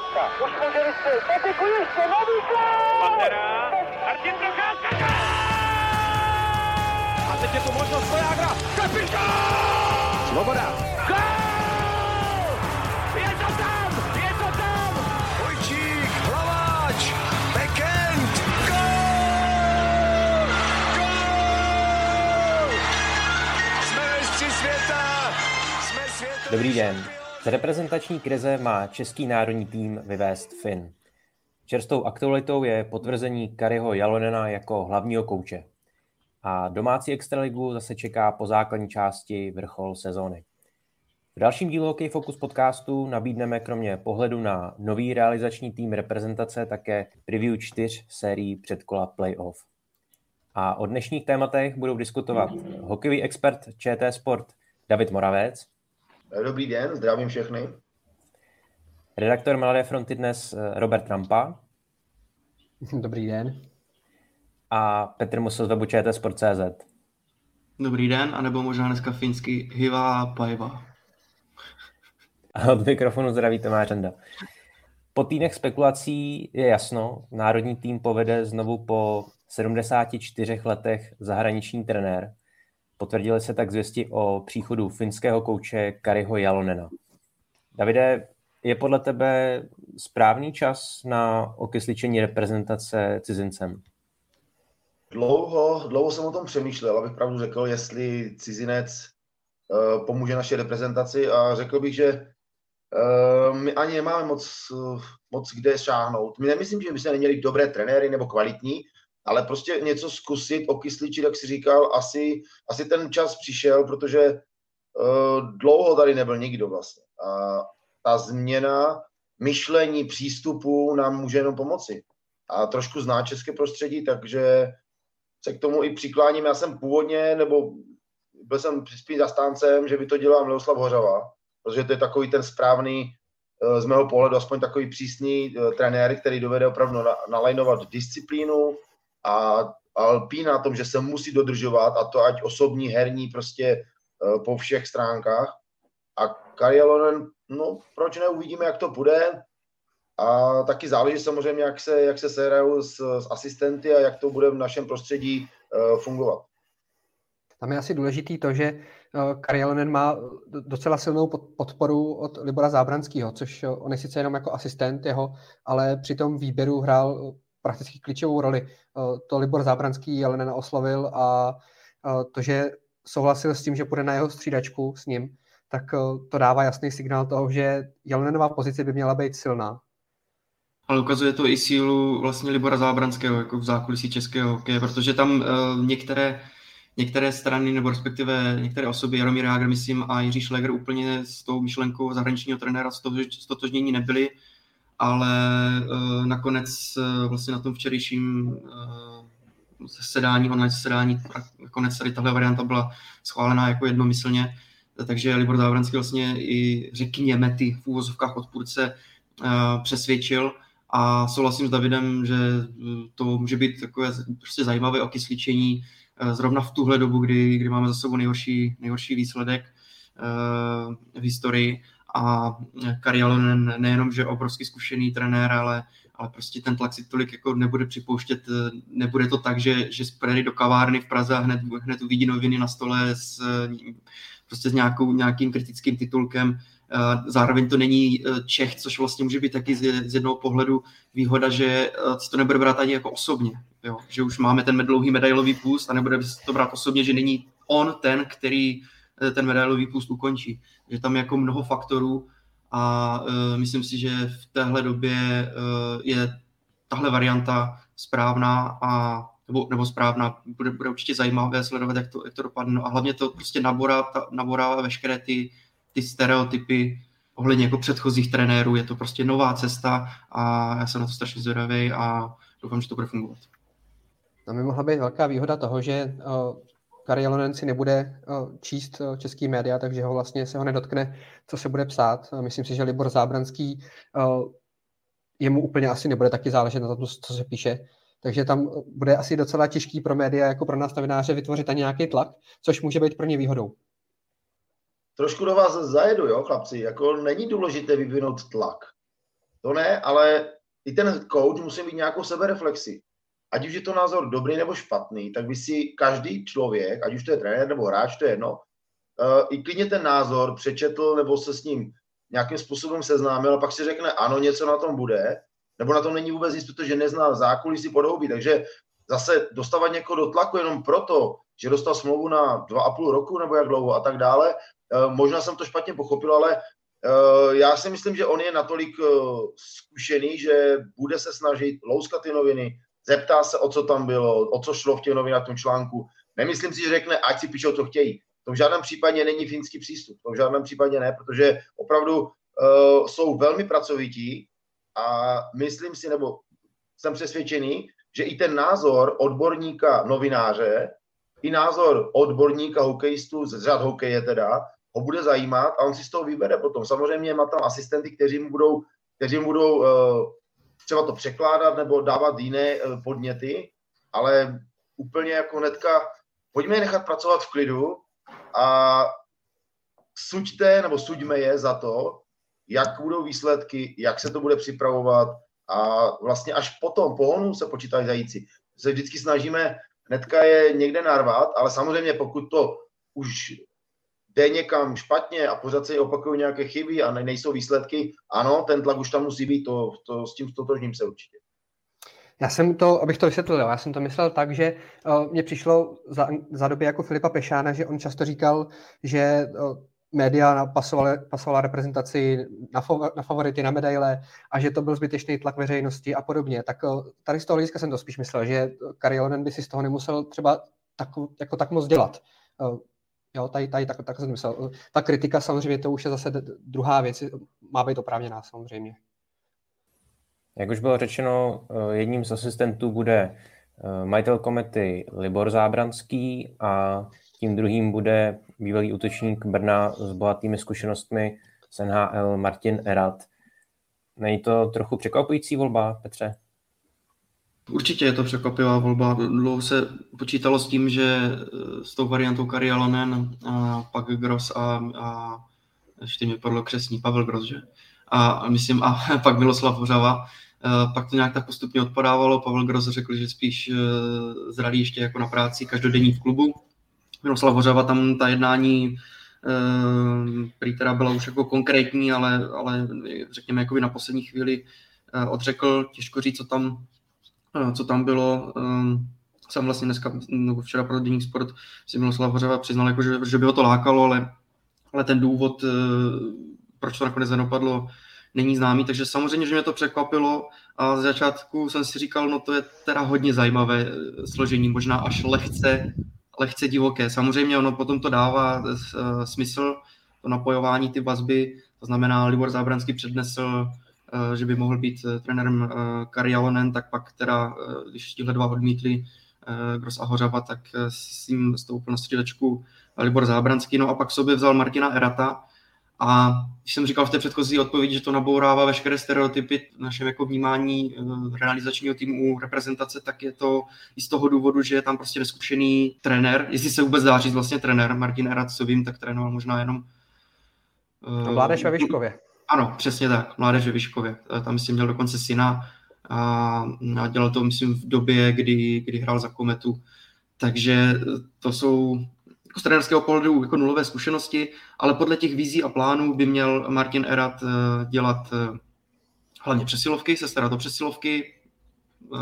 Teďka, už může vystřelit, Patiku ještě, nový Pantera, Martin Procházka! A teď je tu možnost Vojágra, kapitán! Svoboda. Gol! Je to tam, je to tam! Vojčík, Hlaváč, Bekend, gol! Gol! Jsme mistři světa! Jsme světa! Dobrý den. Z reprezentační krize má český národní tým vyvést Fin. Čerstvou aktualitou je potvrzení Kariho Jalonena jako hlavního kouče. A domácí extraligu zase čeká po základní části vrchol sezóny. V dalším dílu Hockey Focus podcastu nabídneme kromě pohledu na nový realizační tým reprezentace také preview čtyř sérií předkola playoff. A o dnešních tématech budou diskutovat hokejový expert ČT Sport David Moravec, Dobrý den, zdravím všechny. redaktor Mladé fronty dnes eh, Robert Trampa Dobrý den. a Petr Musil z webu čtsport.cz. Dobrý den, anebo možná dneska finsky Hiva Paiva. A od mikrofonu zdraví Tomáš Renda. Po týdnech spekulací je jasno, národní tým povede znovu po 74 letech zahraniční trenér. Potvrdili se tak zvěsti o příchodu finského kouče Kariho Jalonena. Davide, je podle tebe správný čas na okysličení reprezentace cizincem? Dlouho, dlouho jsem o tom přemýšlel, abych pravdu řekl, jestli cizinec uh, pomůže naší reprezentaci a řekl bych, že uh, my ani nemáme moc, uh, moc kde šáhnout. My nemyslím, že by se neměli dobré trenéry nebo kvalitní, ale prostě něco zkusit, okysličit, jak si říkal, asi, asi ten čas přišel, protože uh, dlouho tady nebyl nikdo vlastně. A ta změna myšlení, přístupu nám může jenom pomoci. A trošku zná české prostředí, takže se k tomu i přikláním. Já jsem původně, nebo byl jsem spíš zastáncem, že by to dělal Miloslav Hořava, protože to je takový ten správný, eh, z mého pohledu aspoň takový přísný eh, trenér, který dovede opravdu na- nalajnovat disciplínu a, lpí na tom, že se musí dodržovat a to ať osobní, herní, prostě eh, po všech stránkách. A Karialonen, no proč ne, uvidíme, jak to bude. A taky záleží samozřejmě, jak se, jak se sehrajou s, s asistenty a jak to bude v našem prostředí uh, fungovat. Tam je asi důležitý to, že eh, Karialonen má docela silnou pod- podporu od Libora Zábranského, což on je sice jenom jako asistent jeho, ale při tom výběru hrál prakticky klíčovou roli. Eh, To Libor Zábranský Jelenena oslovil a eh, to, že souhlasil s tím, že půjde na jeho střídačku s ním, tak eh, to dává jasný signál toho, že Jelenenová pozice by měla být silná. Ale ukazuje to i sílu vlastně Libora Zábranského jako v zákulisí českého hokeje, protože tam některé, některé strany, nebo respektive některé osoby, Jaromír Jágr, myslím, a Jiří Šleger úplně s tou myšlenkou zahraničního trenéra stotožnění nebyli, ale uh, nakonec uh, vlastně na tom včerejším uh, zasedání, online zasedání, nakonec tady tahle varianta byla schválená jako jednomyslně, takže Libor Zábranský vlastně i řekněme ty v úvozovkách odpůrce přesvědčil, a souhlasím s Davidem, že to může být takové prostě zajímavé okysličení zrovna v tuhle dobu, kdy, kdy máme za sebou nejhorší, nejhorší výsledek v historii a Kari Alonen nejenom, že obrovský zkušený trenér, ale, ale prostě ten tlak si tolik jako nebude připouštět, nebude to tak, že, že sprejde do kavárny v Praze a hned, hned uvidí noviny na stole s, prostě s nějakou, nějakým kritickým titulkem, Zároveň to není Čech, což vlastně může být taky z jednoho pohledu výhoda, že si to nebude brát ani jako osobně. Jo? Že už máme ten dlouhý medailový půst a nebude to brát osobně, že není on ten, který ten medailový půst ukončí. Že tam je jako mnoho faktorů a uh, myslím si, že v téhle době uh, je tahle varianta správná a nebo, nebo správná, bude, bude určitě zajímavé sledovat, jak to, jak to dopadne. No a hlavně to prostě naborá, ta, naborá veškeré ty ty stereotypy ohledně jako předchozích trenérů. Je to prostě nová cesta a já jsem na to strašně zvědavý a doufám, že to bude fungovat. Tam by mohla být velká výhoda toho, že Kari Jalonen si nebude uh, číst uh, český média, takže ho vlastně se ho nedotkne, co se bude psát. Myslím si, že Libor Zábranský uh, jemu úplně asi nebude taky záležet na tom, co se píše. Takže tam bude asi docela těžký pro média, jako pro nás novináře, vytvořit ani nějaký tlak, což může být pro ně výhodou trošku do vás zajedu, jo, chlapci, jako není důležité vyvinout tlak. to ne, ale i ten coach musí mít nějakou sebereflexi. Ať už je to názor dobrý nebo špatný, tak by si každý člověk, ať už to je trenér nebo hráč, to je jedno, uh, i klidně ten názor přečetl nebo se s ním nějakým způsobem seznámil a pak si řekne, ano, něco na tom bude, nebo na tom není vůbec nic, protože nezná zákulisí podhoubí. Takže zase dostávat někoho do tlaku jenom proto, že dostal smlouvu na dva a půl roku nebo jak dlouho a tak dále, uh, možná jsem to špatně pochopil, ale uh, já si myslím, že on je natolik zkušený, že bude se snažit louskat ty noviny, zeptá se, o co tam bylo, o co šlo v těch novinách tom článku. Nemyslím si, že řekne, ať si píšou, co chtějí. To v žádném případě není finský přístup. To v žádném případě ne, protože opravdu uh, jsou velmi pracovití a myslím si, nebo jsem přesvědčený, že i ten názor odborníka, novináře, i názor odborníka hokejistu z řad hokeje teda, ho bude zajímat a on si z toho vybere potom. Samozřejmě má tam asistenty, kteří mu budou, kteří mu budou uh, třeba to překládat nebo dávat jiné uh, podněty, ale úplně jako hnedka, pojďme je nechat pracovat v klidu a suďte nebo suďme je za to, jak budou výsledky, jak se to bude připravovat a vlastně až potom, po honu se počítají zajíci. Se vždycky snažíme hnedka je někde narvat, ale samozřejmě pokud to už jde někam špatně a pořád se opakují nějaké chyby a nejsou výsledky, ano, ten tlak už tam musí být, to, to, s tím stotožním se určitě. Já jsem to, abych to vysvětlil, já jsem to myslel tak, že uh, mně přišlo za, za doby jako Filipa Pešána, že on často říkal, že uh, média pasovala, pasovala reprezentaci na, fo, na favority, na medaile a že to byl zbytečný tlak veřejnosti a podobně. Tak uh, tady z toho hlediska jsem to spíš myslel, že Kariolonen by si z toho nemusel třeba tak, jako tak moc dělat. Uh, jo, tady, tady tak, tak jsem myslel. Ta kritika samozřejmě to už je zase druhá věc, má být oprávněná samozřejmě. Jak už bylo řečeno, eh, jedním z asistentů bude eh, majitel komety Libor Zábranský a tím druhým bude bývalý útočník Brna s bohatými zkušenostmi z NHL Martin Erat. Není to trochu překvapující volba, Petře? Určitě je to překvapivá volba. Dlouho se počítalo s tím, že eh, s tou variantou Kari Alonen, a pak Gross a, a ještě mi padlo křesní Pavel Gross, že? A myslím, a pak Miloslav Hořava. Eh, pak to nějak tak postupně odpadávalo. Pavel Gross řekl, že spíš eh, zralý ještě jako na práci každodenní v klubu. Miroslav Hořava tam ta jednání prý teda byla už jako konkrétní, ale, ale řekněme jako na poslední chvíli odřekl. Těžko říct, co tam co tam bylo. Jsem vlastně dneska, nebo včera pro Deník Sport si Miloslav Hořeva přiznal, jako, že, že by ho to lákalo, ale, ale ten důvod, eh, proč to nakonec nedopadlo, není známý, takže samozřejmě, že mě to překvapilo a z začátku jsem si říkal, no to je teda hodně zajímavé eh, složení, možná až lehce, lehce divoké. Samozřejmě ono potom to dává eh, smysl, to napojování, ty vazby, to znamená, Libor Zábranský přednesl Eh, že by mohl být eh, trenérem eh, Kari Jalonen, tak pak teda, když tihle dva odmítli Gross a Hořava, tak s ním stoupil na střídačku Libor Zábranský, no a pak sobě vzal Martina Erata, a když jsem říkal v té předchozí odpovědi, že to nabourává veškeré stereotypy v našem jako vnímání realizačního týmu reprezentace, tak je to i z toho důvodu, že je tam prostě neskušený trenér, jestli se vůbec dá říct vlastně trenér, Martin Erat, co vím, tak trénoval možná jenom Mládež ve Vyškově. Ano, přesně tak, mládež ve Vyškově. Tam jsem měl dokonce syna a, a dělal to, myslím, v době, kdy, kdy hrál za Kometu. Takže to jsou jako z trenérského pohledu jako nulové zkušenosti, ale podle těch vizí a plánů by měl Martin Erat eh, dělat eh, hlavně přesilovky, se starat o přesilovky, eh,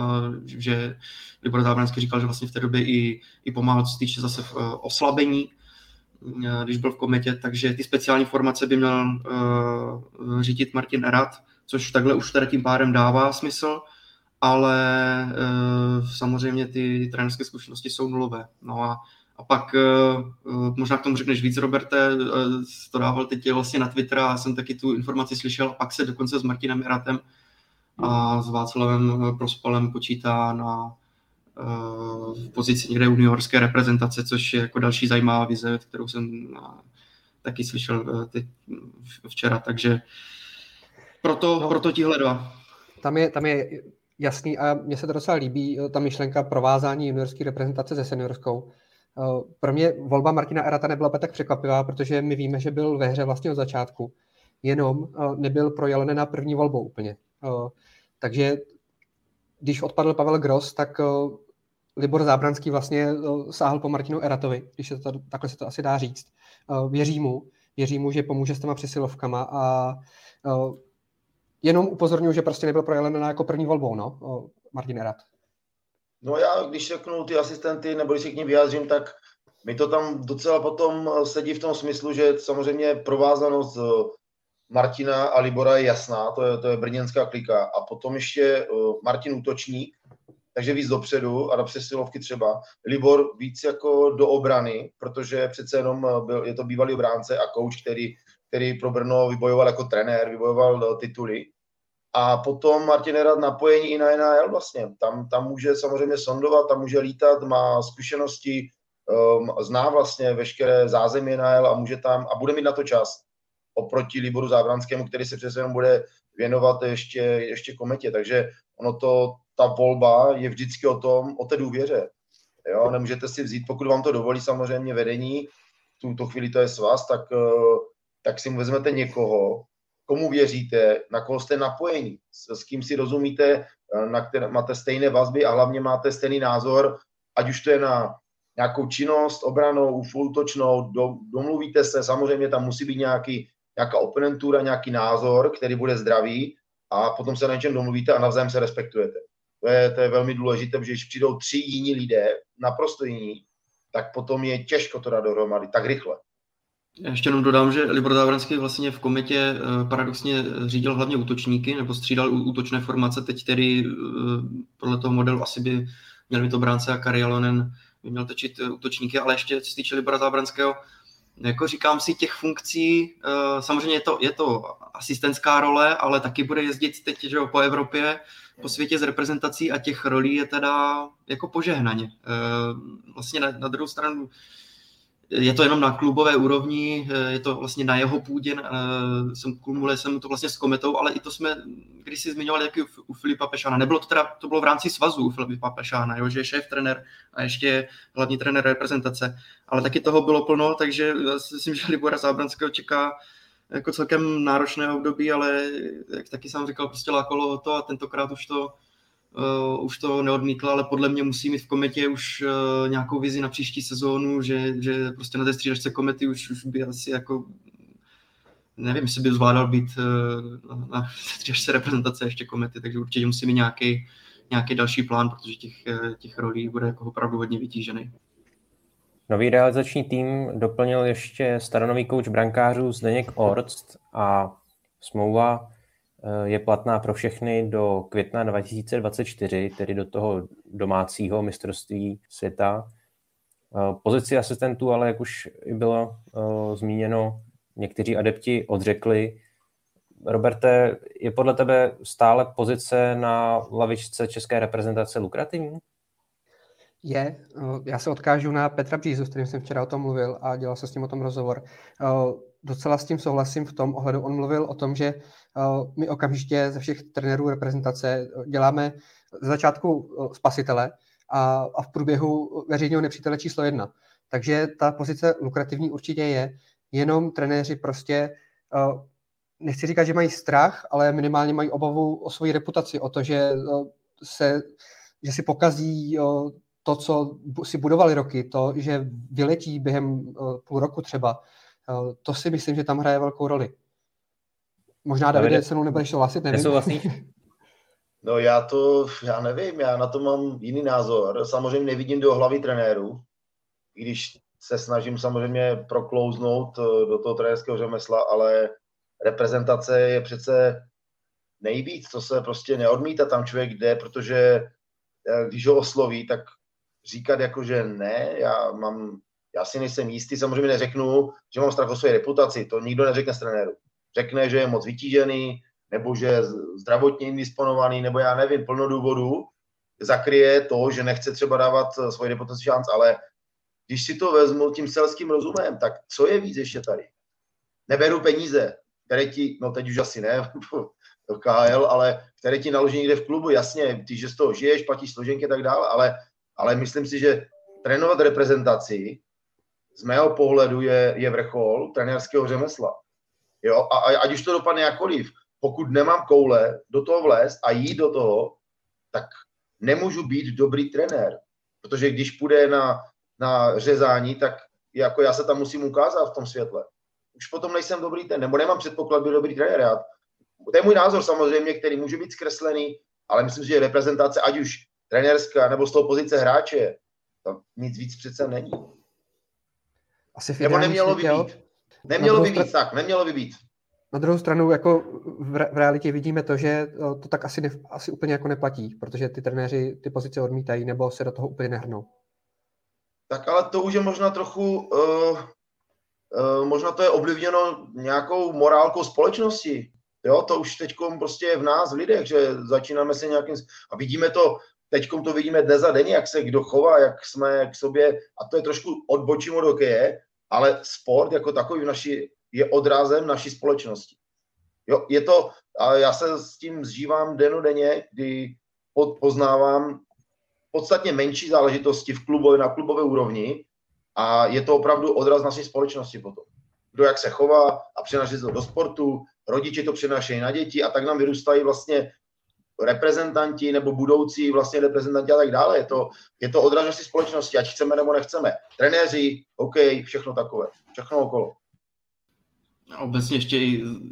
že Libor Zábranský říkal, že vlastně v té době i, i pomáhal, co se týče zase oslabení Eh, když byl v kometě, takže ty speciální formace by měl uh, řídit Martin Erat, což takhle už tady tím pádem dává smysl, ale uh, samozřejmě ty, ty trenerské zkušenosti jsou nulové. No a, a pak uh, možná k tomu řekneš víc, Roberte, uh, to dával teď vlastně na Twitter a jsem taky tu informaci slyšel, a pak se dokonce s Martinem Eratem a s Václavem Prospalem počítá na v pozici někde juniorské reprezentace, což je jako další zajímavá vize, kterou jsem taky slyšel eh, teď včera, takže proto, no, proto tihle dva. Tam je, tam je jasný a mně se to docela líbí, eh, ta myšlenka provázání juniorské reprezentace se seniorskou. Eh, pro mě volba Martina Erata nebyla tak překvapivá, protože my víme, že byl ve hře vlastně od začátku, jenom nebyl pro na první volbou úplně. Takže když odpadl Pavel Gross, tak Libor Zábranský vlastně sáhl po Martinu Eratovi, když se to, takhle se to asi dá říct. Věří mu, věří mu, že pomůže s těma přesilovkama a jenom upozorňuji, že prostě nebyl pro Jelena jako první volbou, no, Martin Erat. No já, když řeknu ty asistenty, nebo když se k ním vyjádřím, tak mi to tam docela potom sedí v tom smyslu, že samozřejmě provázanost Martina a Libora je jasná, to je, to je brněnská klika. A potom ještě Martin útočník, takže víc dopředu a do přesilovky třeba. Libor víc jako do obrany, protože přece jenom byl, je to bývalý obránce a kouč, který, který pro Brno vybojoval jako trenér, vybojoval tituly. A potom Martin Rad napojení i na NHL vlastně. Tam, tam může samozřejmě sondovat, tam může lítat, má zkušenosti, um, zná vlastně veškeré zázemí NHL a může tam a bude mít na to čas oproti Liboru Zábranskému, který se přece jenom bude věnovat ještě, ještě kometě. Takže ono to, ta volba je vždycky o tom, o té důvěře. Jo, nemůžete si vzít, pokud vám to dovolí samozřejmě vedení, tuto chvíli to je s vás, tak, uh, tak si vezmete někoho, komu věříte, na koho jste napojení, s, s kým si rozumíte, eh, na které máte stejné vazby a hlavně máte stejný názor, ať už to je na nějakou činnost, obranou, útočnou, do, domluvíte se, samozřejmě tam musí být nějaký, nějaká oponentura, nějaký názor, který bude zdravý a potom se na něčem domluvíte a navzájem se respektujete. To je, to je velmi důležité, protože když přijdou tři jiní lidé, naprosto jiní, tak potom je těžko to dát dohromady tak rychle. Já ještě jenom dodám, že Libor Závranský vlastně v kometě eh, paradoxně řídil hlavně útočníky, nebo střídal útočné formace, teď tedy eh, podle toho modelu asi by měl mít obránce a Karialonen by měl točit eh, útočníky, ale ještě co se týče Libora Zábranského, jako říkám si těch funkcí, samozřejmě je to, je to asistentská role, ale taky bude jezdit teď že po Evropě, po světě s reprezentací a těch rolí je teda jako požehnaně. Vlastně na, na druhou stranu je to jenom na klubové úrovni, eh, je to vlastně na jeho půdě, eh, jsem kumuluje jsem to vlastně s Kometou, ale i to jsme, když si zmiňovali taky u Filipa Pešána, nebylo to teda, to bylo v rámci svazu u Filipa Pešána, jo, že je šéf trenér a ještě hlavní trenér reprezentace, ale taky toho bylo plno, takže já si myslím, že Libora Zábranského čeká jako celkem náročné období, ale jak taky jsem říkal, prostě lákalo to a tentokrát už to uh, už to neodmítla, ale podle mě musí mít v kometě už uh, nějakou vizi na příští sezónu, že, že prostě na té střídačce komety už, už by asi jako nevím, jestli by zvládal být uh, na střídačce reprezentace ještě komety, takže určitě musí mít nějaký, nějaký další plán, protože těch, těch rolí bude jako opravdu hodně vytížený. Nový realizační tým doplnil ještě staronový kouč brankářů Zdeněk Orst a smlouva je platná pro všechny do května 2024, tedy do toho domácího mistrovství světa. Eh, pozici asistentů, ale jak už bylo eh, zmíněno, někteří adepti odřekli. Roberte, je podle tebe stále pozice na lavičce české reprezentace lukrativní? Je. Já se odkážu na Petra Břízu, s kterým jsem včera o tom mluvil a dělal se s ním o tom rozhovor docela s tím souhlasím v tom ohledu. On mluvil o tom, že uh, my okamžitě ze všech trenérů reprezentace eh, děláme z začátku uh, spasitele a, a v průběhu veřejného nepřítele číslo jedna. Takže ta pozice lukrativní určitě je, jenom trenéři prostě, nechci říkat, že mají strach, ale minimálně mají obavu o svoji reputaci, o to, že, se, že si pokazí to, co si budovali roky, to, že vyletí během půl roku třeba, Eh, to si myslím, že tam hraje velkou roli. Možná Davide se mnou nebudeš souhlasit, nevím. Nesouhlasíš? No já to, já nevím, já na to mám jiný názor. Samozřejmě nevidím do hlavy trenéru, i když se snažím samozřejmě proklouznout eh, do toho trenérského řemesla, ale reprezentace je přece nejvíc, to se prostě neodmítá, tam člověk jde, protože eh, když ho osloví, tak říkat jako, že ne, já mám já si nejsem jistý, samozřejmě neřeknu, že mám strach o své reputaci, to nikdo neřekne z trenéru. Řekne, že je moc vytížený, nebo že je zdravotně indisponovaný, nebo já nevím, plno důvodů, zakryje to, že nechce třeba dávat eh, svoji reputaci šanc, ale když si to vezmu tím selským rozumem, tak co je víc ještě tady? Neberu peníze, které ti, no teď už asi ne, KL, ale které ti naloží někde v klubu, jasně, ty, že z toho žiješ, platíš složenky a tak dále, ale, ale myslím si, že trénovat reprezentaci z mého pohledu je, je vrchol trenérského řemesla. Jo, a, a ať už to dopadne jakkoliv, pokud nemám koule do toho vlézt a jít do toho, tak nemůžu být dobrý trenér. Protože když půjde na, na řezání, tak jako já se tam musím ukázat v tom světle. Už potom nejsem dobrý ten, nebo nemám předpoklad být dobrý trenér. Já, to je můj názor samozřejmě, který může být zkreslený, ale myslím že reprezentace, ať už trenérská nebo z toho pozice hráče, tam nic víc přece není. Asi nebo nemělo by být. Nemělo by být, tak, nemělo by být. Na druhou stranu, jako v, re- v realitě vidíme to, že to tak asi, ne, asi úplně jako neplatí, protože ty trenéři ty pozice odmítají nebo se do toho úplně nehrnou. Tak ale to už je možná trochu, uh, uh, možná to je ovlivněno nějakou morálkou společnosti. Jo, to už teď prostě je v nás, v lidech, že začínáme se nějakým... A vidíme to, teď to vidíme dnes a denně, jak se kdo chová, jak jsme k sobě, a to je trošku odbočím od hokeje, ale sport jako takový v naší, je odrazem naší společnosti. Jo, je to, a já se s tím zžívám denně, kdy poznávám podstatně menší záležitosti v klubové, na klubové úrovni a je to opravdu odraz naší společnosti potom. Kdo jak se chová a přenáší to do sportu, rodiče to přenášejí na děti a tak nám vyrůstají vlastně reprezentanti nebo budoucí vlastně reprezentanti a tak dále. Je to, je to odraz společnosti, ať chceme nebo nechceme. Trenéři, OK, všechno takové, všechno okolo. Obecně ještě,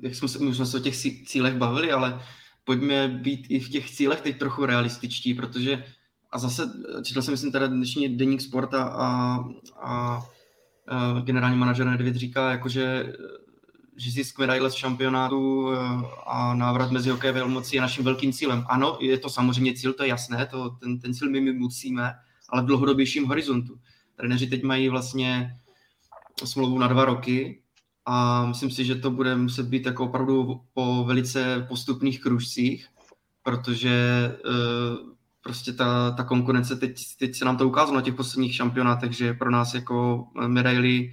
jak jsme se, jsme se o těch cílech bavili, ale pojďme být i v těch cílech teď trochu realističtí, protože a zase četl jsem, myslím, teda dnešní deník sporta a, a, a generální manažer Nedvěd říká, jakože že zisk medaile z šampionátu eh, a návrat mezi hokej velmocí je naším velkým cílem. Ano, je to samozřejmě cíl, to je jasné, to, ten, ten cíl my, my musíme, ale v dlouhodobějším horizontu. Trenéři teď mají vlastně smlouvu na dva roky a myslím si, že to bude muset být jako opravdu po velice postupných kružcích, protože uh, prostě ta, ta konkurence, teď, teď se nám to ukázalo na těch posledních šampionátech, že pro nás jako medaily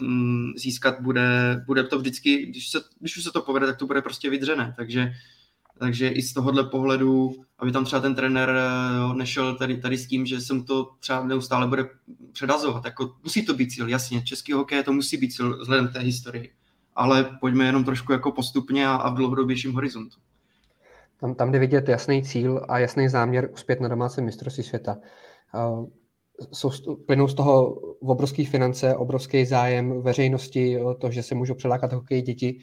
mm, získat bude, bude to vždycky, když, se, když už se to povede, tak to bude prostě vydřené, takže takže i z tohohle pohledu, aby tam třeba ten trenér jo, nešel tady, tady s tím, že se mu to třeba neustále bude předazovat. Jako, musí to být cíl, jasně, český hokej to musí být cíl vzhledem té historii. Ale pojďme jenom trošku jako postupně a, a v dlouhodobějším horizontu. Tam, tam jde vidět jasný cíl a jasný záměr uspět na domácím mistrovství světa. Uh, jsou, plynou z toho obrovské finance, obrovský zájem veřejnosti, to, že se můžou přelákat hokej děti.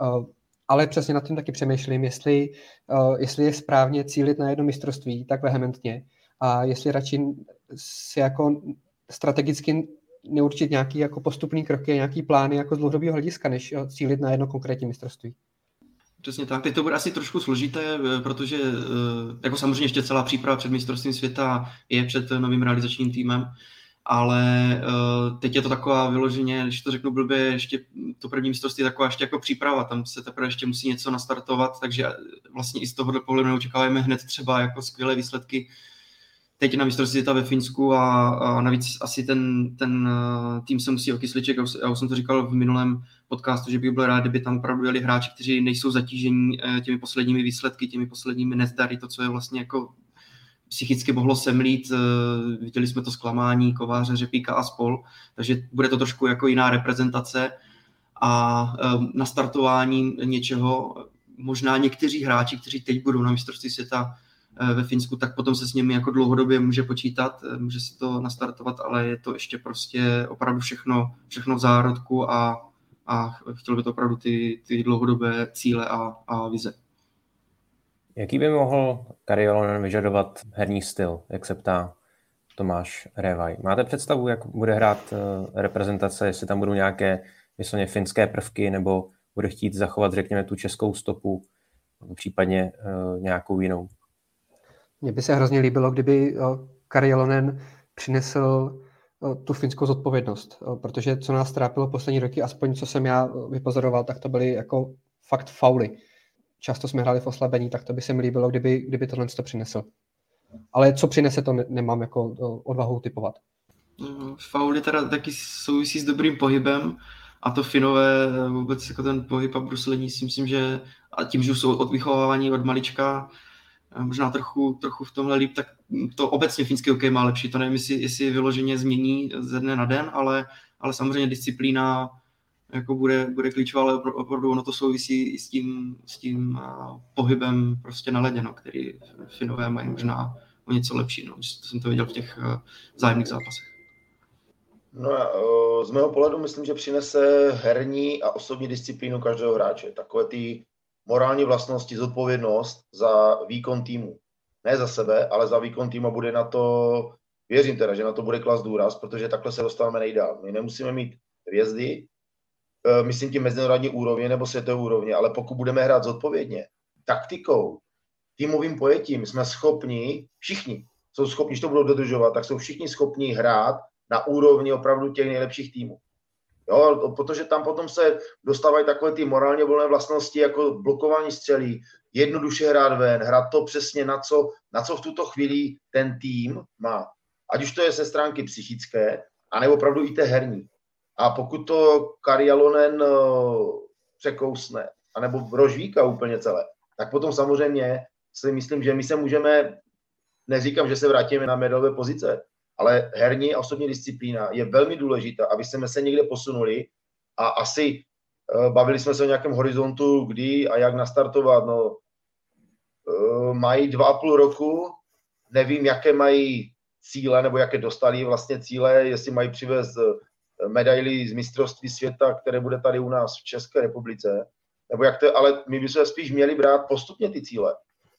Uh, ale přesně nad tím taky přemýšlím, jestli, uh, jestli je správně cílit na jedno mistrovství tak vehementně a jestli radši si jako strategicky neurčit nějaký jako postupný kroky, nějaký plány jako z dlouhodobého hlediska, než cílit na jedno konkrétní mistrovství. Přesně tak. Teď to bude asi trošku složité, eh, protože eh, jako samozřejmě ještě celá příprava před mistrovstvím světa je před novým realizačním týmem, ale uh, teď je to taková vyloženě, když to řeknu blbě, ještě to první mistrovství je taková ještě jako příprava, tam se teprve ještě musí něco nastartovat, takže vlastně i z tohohle pohledu neočekáváme hned třeba jako skvělé výsledky teď na mistrovství světa ve Finsku a, a navíc asi ten, ten uh, tým se musí okysliček, já už jsem to říkal v minulém podcastu, že bych byl rád, kdyby tam opravdu jeli hráči, kteří nejsou zatížení uh, těmi posledními výsledky, těmi posledními nezdary, to, co je vlastně jako psychicky mohlo semlít, uh, viděli jsme to zklamání Kováře, Řepíka a spol, takže bude to trošku jako jiná reprezentace. A um, nastartování něčeho, možná někteří hráči, kteří teď budou na mistrovství světa Eh, ve Finsku, tak potom se s nimi jako dlouhodobě může počítat, eh, může se to nastartovat, ale je to ještě prostě opravdu všechno, všechno v zárodku a, a chtěl by to opravdu ty, ty dlouhodobé cíle a, a vize. Jaký by mohl Kariolonen vyžadovat herní styl, jak se ptá Tomáš Revaj? Máte představu, jak bude hrát eh, reprezentace, jestli tam budou nějaké vysloně finské prvky, nebo bude chtít zachovat, řekněme, tu českou stopu, případně nějakou jinou? Mně by se hrozně líbilo, kdyby Kari Jalonen přinesl tu finskou zodpovědnost, protože co nás trápilo poslední roky, aspoň co jsem já vypozoroval, tak to byly jako fakt fauly. Často jsme hráli v oslabení, tak to by se mi líbilo, kdyby, kdyby tohle to přinesl. Ale co přinese, to nemám jako odvahu typovat. Mm, fauly teda taky souvisí s dobrým pohybem a to Finové vůbec jako ten pohyb a bruslení si myslím, že a tím, že jsou odvychovávání od malička, možná trochu, trochu v tomhle líp, tak to obecně finský hokej má lepší. To nevím, jestli, jestli vyloženě změní ze dne na den, ale, ale samozřejmě disciplína jako bude, bude klíčová, ale opravdu ono to souvisí i s tím, s tím uh, pohybem prostě na ledě, no, který Finové mají možná o něco lepší. No. Jsem to viděl v těch uh, zájemných zápasech. No a z mého pohledu myslím, že přinese herní a osobní disciplínu každého hráče. Takové ty morální vlastnosti, zodpovědnost za výkon týmu. Ne za sebe, ale za výkon týmu bude na to, věřím teda, že na to bude klas důraz, protože takhle se dostáváme nejdál. My nemusíme mít hvězdy, e, myslím tím mezinárodní úrovně nebo světové úrovně, ale pokud budeme hrát zodpovědně, taktikou, týmovým pojetím, jsme schopni, všichni jsou schopni, když to budou dodržovat, tak jsou všichni schopni hrát na úrovni opravdu těch nejlepších týmů. Jo, protože tam potom se dostávají takové ty morálně volné vlastnosti, jako blokování střelí, jednoduše hrát ven, hrát to přesně na co, na co v tuto chvíli ten tým má. Ať už to je se stránky psychické, anebo opravdu i té herní. A pokud to Karialonen eh, překousne, anebo rožvíka úplně celé, tak potom samozřejmě si myslím, že my se můžeme, neříkám, že se vrátíme na medalové pozice, ale herní a osobní disciplína je velmi důležitá, aby jsme se někde posunuli a asi uh, bavili jsme se o nějakém horizontu, kdy a jak nastartovat. No, uh, mají dva a půl roku, nevím, jaké mají cíle, nebo jaké dostali vlastně cíle, jestli mají přivést eh, medaily z mistrovství světa, které bude tady u nás v České republice, nebo jak to, ale my bychom spíš měli brát postupně ty cíle.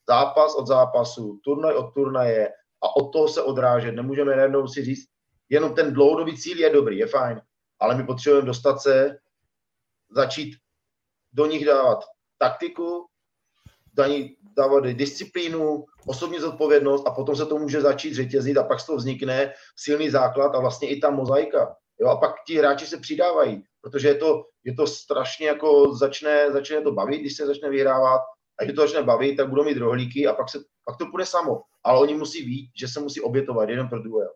Zápas od zápasu, turnaj od turnaje, a od toho se odrážet. Nemůžeme najednou si říct, jenom ten dlouhodobý cíl je dobrý, je fajn, ale my potřebujeme dostat se, začít do nich dávat taktiku, daní, dávat disciplínu, osobní zodpovědnost a potom se to může začít řetězit a pak z toho vznikne silný základ a vlastně i ta mozaika. Jo, a pak ti hráči se přidávají, protože je to, je to strašně jako začne, začne to bavit, když se začne vyhrávat a když to začne bavit, tak budou mít rohlíky a pak, se, pak to půjde samo. Ale oni musí vít, že se musí obětovat jeden pro duel.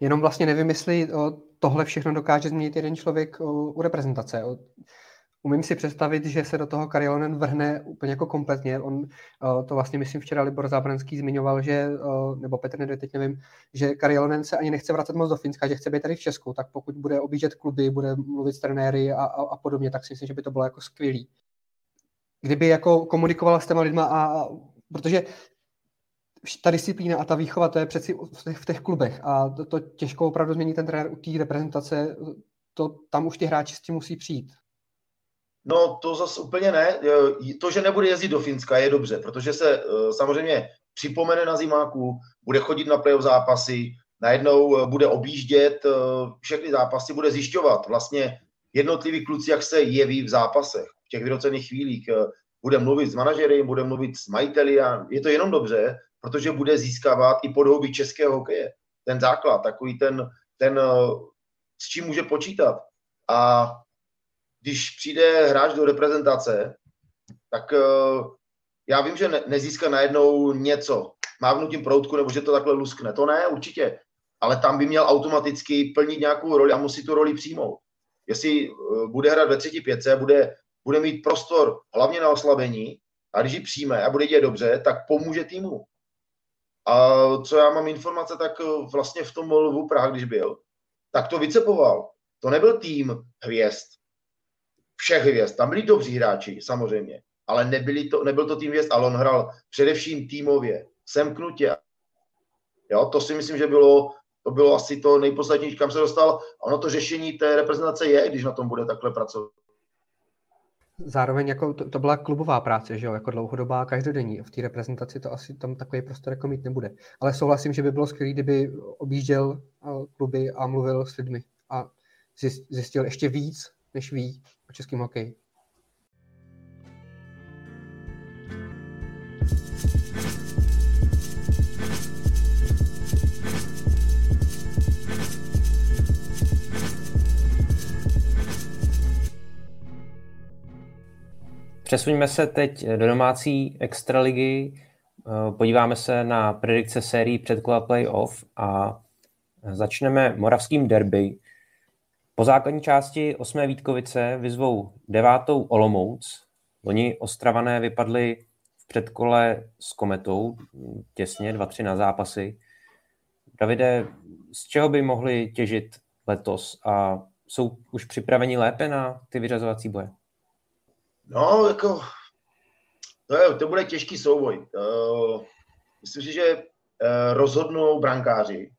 Jenom vlastně nevím, jestli tohle všechno dokáže změnit jeden člověk u reprezentace. Umím si představit, že se do toho Karionen vrhne úplně jako kompletně. On to vlastně, myslím, včera Libor Zábranský zmiňoval, že, nebo Petr Nedvěd, teď nevím, že Karionen se ani nechce vracet moc do Finska, že chce být tady v Česku, tak pokud bude objíždět kluby, bude mluvit s trenéry a, a, a podobně, tak si myslím, že by to bylo jako skvělý kdyby jako komunikovala s těma lidma a, protože ta disciplína a ta výchova, to je přeci v těch, v těch klubech a to, to těžko opravdu změní ten trenér u té reprezentace, to, tam už ti hráči s tím musí přijít. No to zase úplně ne. To, že nebude jezdit do Finska, je dobře, protože se eh, samozřejmě připomene na zimáku, bude chodit na playoff zápasy, najednou eh, bude objíždět eh, všechny zápasy, bude zjišťovat vlastně jednotliví kluci, jak se jeví v zápasech těch vyrocených chvílích. Eh, bude mluvit s manažery, bude mluvit s majiteli a je to jenom dobře, protože bude získávat i podhoubí českého hokeje. Ten základ, takový ten, ten eh, s čím může počítat. A když přijde hráč do reprezentace, tak eh, já vím, že ne, nezíská najednou něco, mávnutím proutku, nebo že to takhle luskne. To ne, určitě. Ale tam by měl automaticky plnit nějakou roli a musí tu roli přijmout. Jestli bude hrát ve třetí pětce, bude bude mít prostor hlavně na oslabení a když ji přijme a bude dělat dobře, tak pomůže týmu. A co já mám informace, tak eh, vlastně v tom Lvu Praha, když byl, tak to vycepoval. To nebyl tým hvězd, všech hvězd. Tam byli dobří hráči, samozřejmě, ale nebyli to, nebyl to tým hvězd, ale on hrál především týmově, semknutě. Jo, to si myslím, že bylo, to bylo asi to nejposlednější, kam se dostal. A ono to řešení té reprezentace je, když na tom bude takhle pracovat zároveň jako to, to, byla klubová práce, že jo, jako dlouhodobá, každodenní. V té reprezentaci to asi tam takový prostor jako mít nebude. Ale souhlasím, že by bylo skvělé, kdyby objížděl eh, kluby a mluvil s lidmi a zjistil ještě víc, než ví o českém hokeji. Přesuňme se teď do domácí extraligy, eh, podíváme se na predikce sérií předkola playoff a začneme moravským derby. Po základní části osmé Vítkovice vyzvou devátou Olomouc. Loni Ostravané vypadly v předkole s Kometou, těsně 2-3 na zápasy. Davide, z čeho by mohli těžit letos a jsou už připraveni lépe na ty vyřazovací boje? No, jako, to, je, to bude těžký souboj. Uh, myslím si, že uh, rozhodnou brankáři.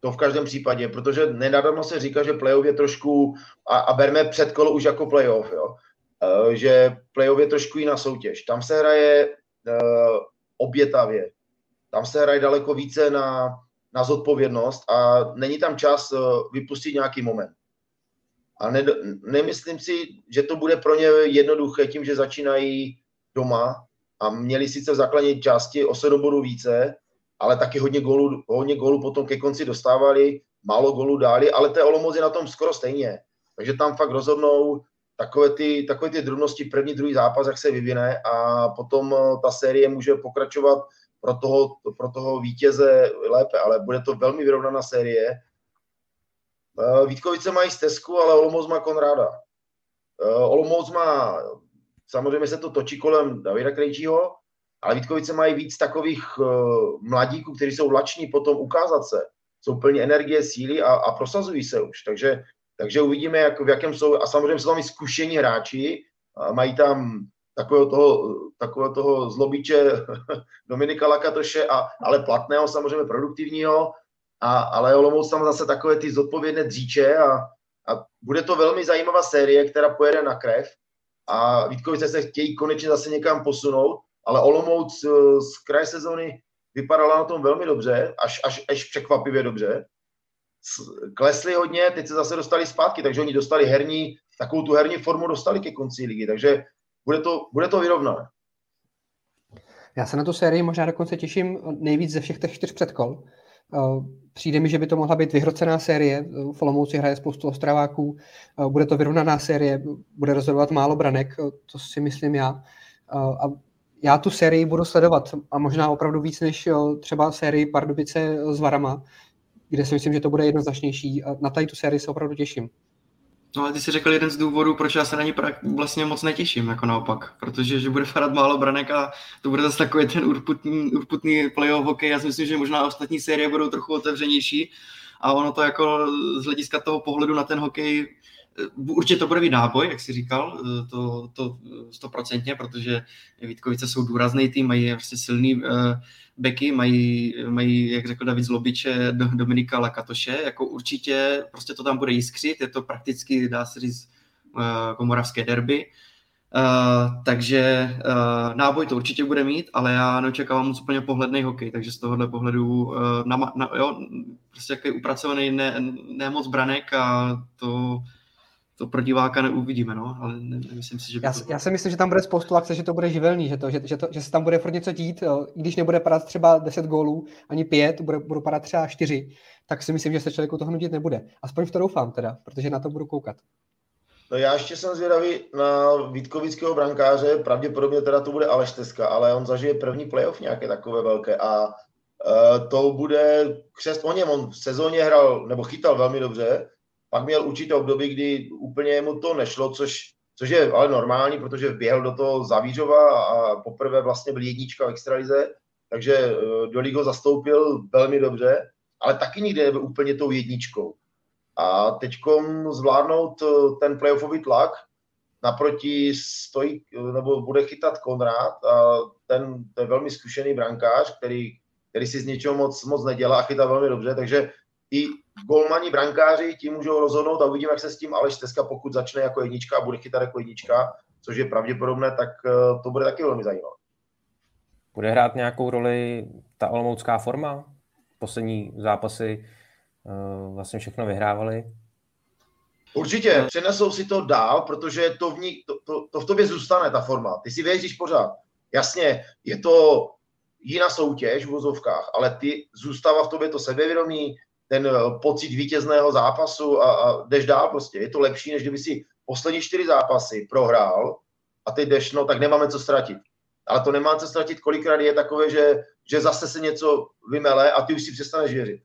To v každém případě, protože nenadarmo se říká, že playoff je trošku, a, a berme před kolo už jako playoff, jo, uh, že playoff je trošku jiná soutěž. Tam se hraje uh, obětavě. Tam se hraje daleko více na, na zodpovědnost a není tam čas uh, vypustit nějaký moment. A ne, nemyslím si, že to bude pro ně jednoduché tím, že začínají doma a měli sice v základní části o 7 bodů více, ale taky hodně gólů, hodně gólů potom ke konci dostávali, málo gólů dali, ale té Olomouc je na tom skoro stejně. Takže tam fakt rozhodnou takové ty, takové ty drobnosti první, druhý zápas, jak se vyvine a potom eh, ta série může pokračovat pro toho, pro toho vítěze lépe, ale bude to velmi vyrovnaná série. Eh, Vítkovice mají stezku, ale Olomouc má Konráda. Eh, Olomouc má Samozřejmě se to točí kolem Davida Krejčího, ale Vítkovice mají víc takových uh, mladíků, kteří jsou lační potom ukázat se. Jsou plní energie, síly a, a prosazují se už. Takže, takže uvidíme, jak, v jakém jsou. A samozřejmě jsou tam i zkušení hráči. Mají tam takového toho, takového toho zlobíče Dominika Lakatoše, a, ale platného, samozřejmě produktivního. A, ale Olomouc tam zase takové ty zodpovědné dříče a, a bude to velmi zajímavá série, která pojede na krev a Vítkovice se chtějí konečně zase někam posunout, ale Olomouc eh, z kraje sezóny vypadala na tom velmi dobře, až, až, až překvapivě dobře. Klesli hodně, teď se zase dostali zpátky, takže oni dostali herní, takovou tu herní formu dostali ke konci ligy, takže bude to, bude to vyrovnané. Já se na tu sérii možná dokonce těším nejvíc ze všech těch čtyř předkol. Eh, přijde mi, že by to mohla být vyhrocená série. V Olomouci hraje spoustu ostraváků. Eh, bude to vyrovnaná série, bude rozhodovat málo branek, eh, to si myslím já. A já tu sérii budu sledovat a možná opravdu víc než třeba sérii Pardubice s Varama, kde si myslím, že to bude jednoznačnější. Na tady tu sérii se opravdu těším. No ale ty jsi řekl jeden z důvodů, proč já se na ní vlastně moc netěším, jako naopak. Protože že bude farat málo branek a to bude zase takový ten urputný, urputný playoff hokej. Já si myslím, že možná ostatní série budou trochu otevřenější a ono to jako z hlediska toho pohledu na ten hokej určitě to bude být náboj, jak jsi říkal, eh, to, to stoprocentně, protože Vítkovice jsou důrazný tým, mají prostě silný uh, beky, mají, mají, jak řekl David Zlobiče, Dominika Lakatoše, jako určitě prostě to tam bude jiskřit, je to prakticky, dá se říct, uh, komoravské derby, Uh, takže uh, náboj to určitě bude mít, ale já neočekávám moc úplně pohledný hokej, takže z tohohle pohledu uh, na, na, jo, prostě jaký upracovaný ne, ne moc branek a to to pro diváka neuvidíme, no, ale ne, nemyslím si, že by já, to... já si myslím, že tam bude spoustu akce, že to bude živelný, že, to, že, že, to, že se tam bude furt něco dít, jo. i když nebude padat třeba 10 gólů, ani 5, bude, budou padat třeba 4, tak si myslím, že se člověku toho nutit nebude. Aspoň v to doufám teda, protože na to budu koukat. No já ještě jsem zvědavý na Vítkovického brankáře, pravděpodobně teda to bude Aleš Teska, ale on zažije první playoff nějaké takové velké a uh, to bude křest o něm, on v sezóně hrál, nebo chytal velmi dobře, pak měl určité období, kdy úplně mu to nešlo, což, což je ale normální, protože vběhl do toho Zavířova a poprvé vlastně byl jednička v extralize, takže eh, do ligo zastoupil velmi dobře, ale taky nikdy nebyl úplně tou jedničkou. A teď zvládnout eh, ten playoffový tlak, naproti stojí, eh, nebo bude chytat Konrad a ten, ten velmi zkušený brankář, který, který si z něčeho moc, moc nedělá a chytá velmi dobře, takže i golmani, brankáři tím můžou rozhodnout a uvidíme, jak se s tím Aleš Teska, pokud začne jako jednička a bude chytat jako jednička, což je pravděpodobné, tak eh, to bude taky velmi zajímavé. Bude hrát nějakou roli ta olomoucká forma? Poslední zápasy uh, vlastně všechno vyhrávali. Určitě, přenesou si to dál, protože to v, ní, to, to, to v tobě zůstane, ta forma. Ty si věříš pořád. Jasně, je to jiná soutěž v vozovkách, ale ty zůstává v tobě to sebevědomí, ten eh, pocit vítězného zápasu a, a jdeš dál prostě. Je to lepší, než kdyby si poslední čtyři zápasy prohrál a teď jdeš, no tak nemáme co ztratit. Ale to nemá co ztratit, kolikrát je takové, že, že zase se něco vymele a ty už si přestaneš věřit.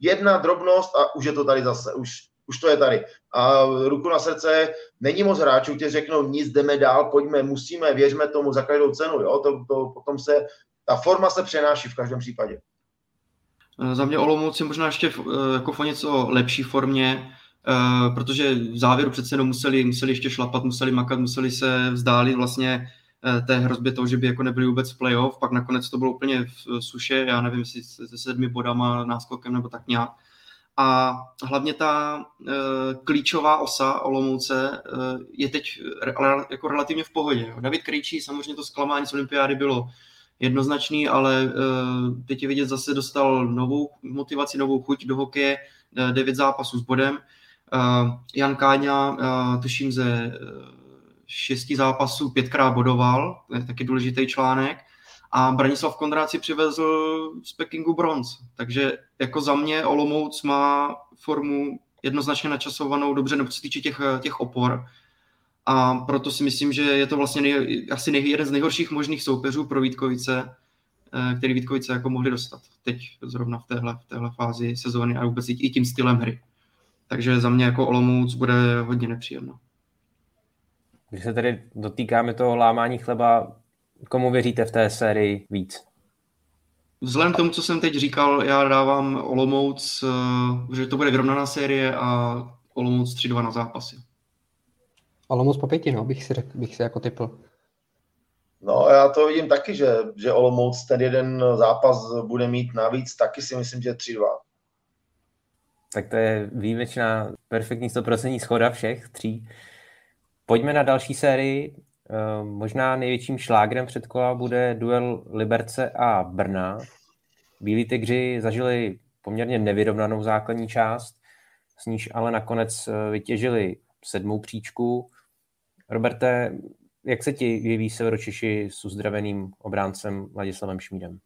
Jedna drobnost a už je to tady zase, už, už to je tady. A ruku na srdce, není moc hráčů, kteří řeknou, nic, jdeme dál, pojďme, musíme, věřme tomu za každou cenu. Jo? To, to, potom se, ta forma se přenáší v každém případě. Eh, za mě Olomouc je možná ještě eh, jako o něco lepší formě. uh, protože v závěru přece jenom museli, museli ještě šlapat, museli makat, museli se vzdálit vlastně té hrozbě toho, že by jako nebyli vůbec v playoff, pak nakonec to bylo úplně v suše, já nevím, jestli se sedmi bodama náskokem nebo tak nějak. A hlavně ta uh, klíčová osa Olomouce uh, je teď re, jako relativně v pohodě. Jo. David Krejčí, samozřejmě to zklamání z olympiády bylo jednoznačný, ale uh, teď je vidět, zase dostal novou motivaci, novou chuť do hokeje, uh, devět zápasů s bodem. Uh, Jan Káňa, tuším ze šesti zápasů pětkrát bodoval, to je taky důležitý článek a Branislav Kondrát si přivezl z Pekingu bronz. Takže jako za mě Olomouc má formu jednoznačně načasovanou dobře, nebo co se týče těch, těch opor. A proto si myslím, že je to vlastně nej, asi nej, jeden z nejhorších možných soupeřů pro Vítkovice, eh, který Vítkovice jako mohli dostat. Teď zrovna v téhle, v téhle fázi sezóny a vůbec i tím stylem hry. Takže za mě jako Olomouc bude hodně nepříjemno. Když se tedy dotýkáme toho lámání chleba, komu věříte v té sérii víc? Vzhledem k tomu, co jsem teď říkal, já dávám Olomouc, eh, že to bude vyrovnaná série a Olomouc 3-2 na zápasy. Olomouc po pěti, no, bych si, řekl, bych si jako typl. No, já to vidím taky, že, že Olomouc ten jeden zápas bude mít navíc, taky si myslím, že 3-2. Tak to je výjimečná, perfektní 100% schoda všech tří. Pojďme na další sérii. Eh, možná největším šlágrem předkola bude duel Liberce a Brna. Bílí tygři zažili poměrně nevyrovnanou základní část, s níž ale nakonec eh, vytěžili sedmou příčku. Roberte, jak se ti jeví Severočiši s uzdraveným obráncem Ladislavem Šmídem?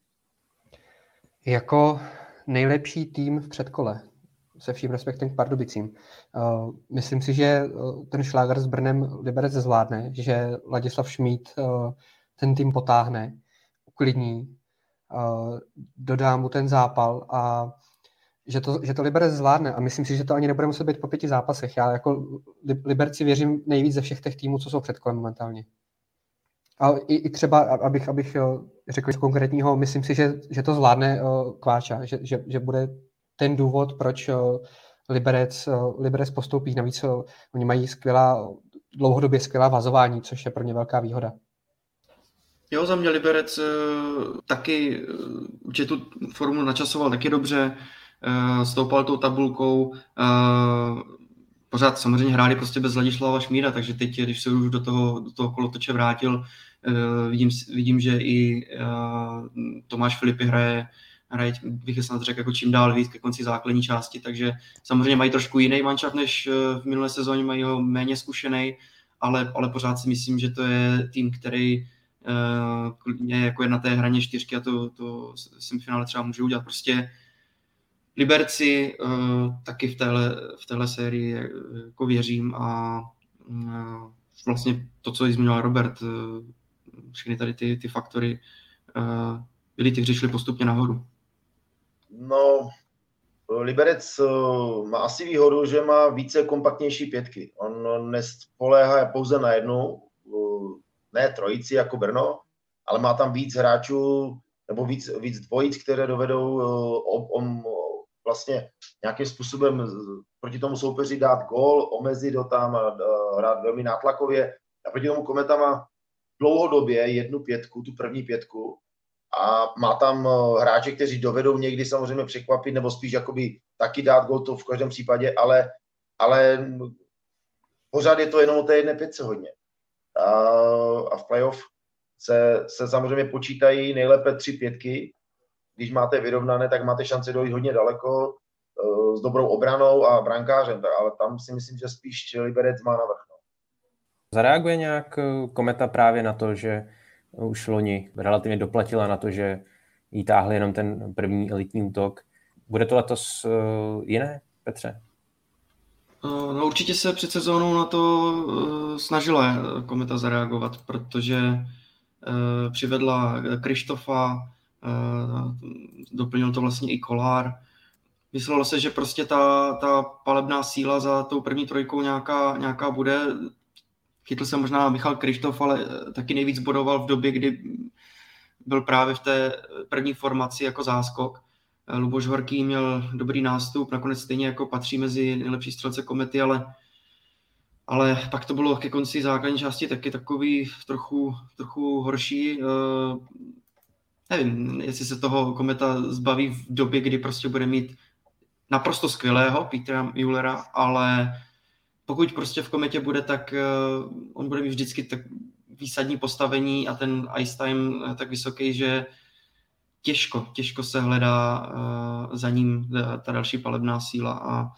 Jako nejlepší tým v předkole se vším respektem k Pardubicím. Uh, myslím si, že uh, ten šláger s Brnem Liberec zvládne, že Ladislav Šmít uh, ten tým potáhne, uklidní, dodá mu ten zápal a že to, že to Liberec zvládne a myslím si, že to ani nebude muset být po pěti zápasech. Já jako Liberci věřím nejvíc ze všech těch týmů, co jsou před kolem momentálně. A i, i třeba, abych, abych řekl něco konkrétního, myslím si, že, že to zvládne Kváča, že, že, že bude ten důvod, proč eh, Liberec, eh, Liberec postoupí. Navíc eh, oni mají skvělá, dlouhodobě skvělá vazování, což je pro ně velká výhoda. Jo, za mě Liberec taky určitě tu formu načasoval taky dobře, stoupal tou tabulkou, pořád samozřejmě hráli prostě bez Ladislava Šmíra, takže teď, když se už do toho, do toho kolotoče vrátil, vidím, vidím, že i Tomáš Filipy hraje hraje, bych snad řekl, jako čím dál víc ke konci základní části, takže samozřejmě mají trošku jiný manšaft než eh, v minulé sezóně, mají ho méně zkušený, ale, ale pořád si myslím, že to je tým, který je jako je na té hraně čtyřky a to, to semifinále třeba může udělat. Prostě Liberci uh, taky v téhle, v téhle sérii jako věřím a uh, vlastně to, co zmiňoval Robert, všechny tady ty, ty faktory byly ty, šli postupně nahoru. No, Liberec eh, má asi výhodu, že má více kompaktnější pětky. On nespoléhá pouze na jednu, eh, ne trojici jako Brno, ale má tam víc hráčů nebo víc, víc dvojic, které dovedou eh, vlastně nějakým způsobem proti tomu soupeři dát gól, omezit ho tam, hrát velmi nátlakově. A proti tomu Kometa má dlouhodobě jednu pětku, tu první pětku, a má tam eh, hráče, kteří dovedou někdy samozřejmě překvapit, nebo spíš jakoby taky dát gol to v každém případě, ale, ale pořád je to jenom o té jedné pětce hodně. A, a v playoff se, se samozřejmě počítají nejlépe tři pětky. Když máte vyrovnané, tak máte šanci dojít hodně daleko eh, s dobrou obranou a brankářem, ale tam si myslím, že spíš Liberec má navrh. No. Zareaguje nějak eh, Kometa právě na to, že už loni relativně doplatila na to, že jí táhli jenom ten první elitní útok. Bude to letos uh, jiné, Petře? Eh, no určitě se před sezónou na to snažila Kometa zareagovat, protože přivedla Krištofa, doplnil to vlastně i Kolár. Myslelo se, že prostě ta, ta palebná síla za tou první trojkou nějaká, nějaká bude. Chytl se možná Michal Krištof, ale eh, taky nejvíc bodoval v době, kdy byl právě v té první formaci jako záskok. Luboš Horký měl dobrý nástup, nakonec stejně jako patří mezi nejlepší střelce komety, ale, ale pak to bylo ke konci základní části taky takový trochu, trochu horší. Nevím, jestli se toho kometa zbaví v době, kdy prostě bude mít naprosto skvělého Petra Müllera, ale pokud prostě v kometě bude, tak uh, on bude mít vždycky tak výsadní postavení a ten ice time uh, tak vysoký, že těžko, těžko se hledá uh, za ním ta další palebná síla. A,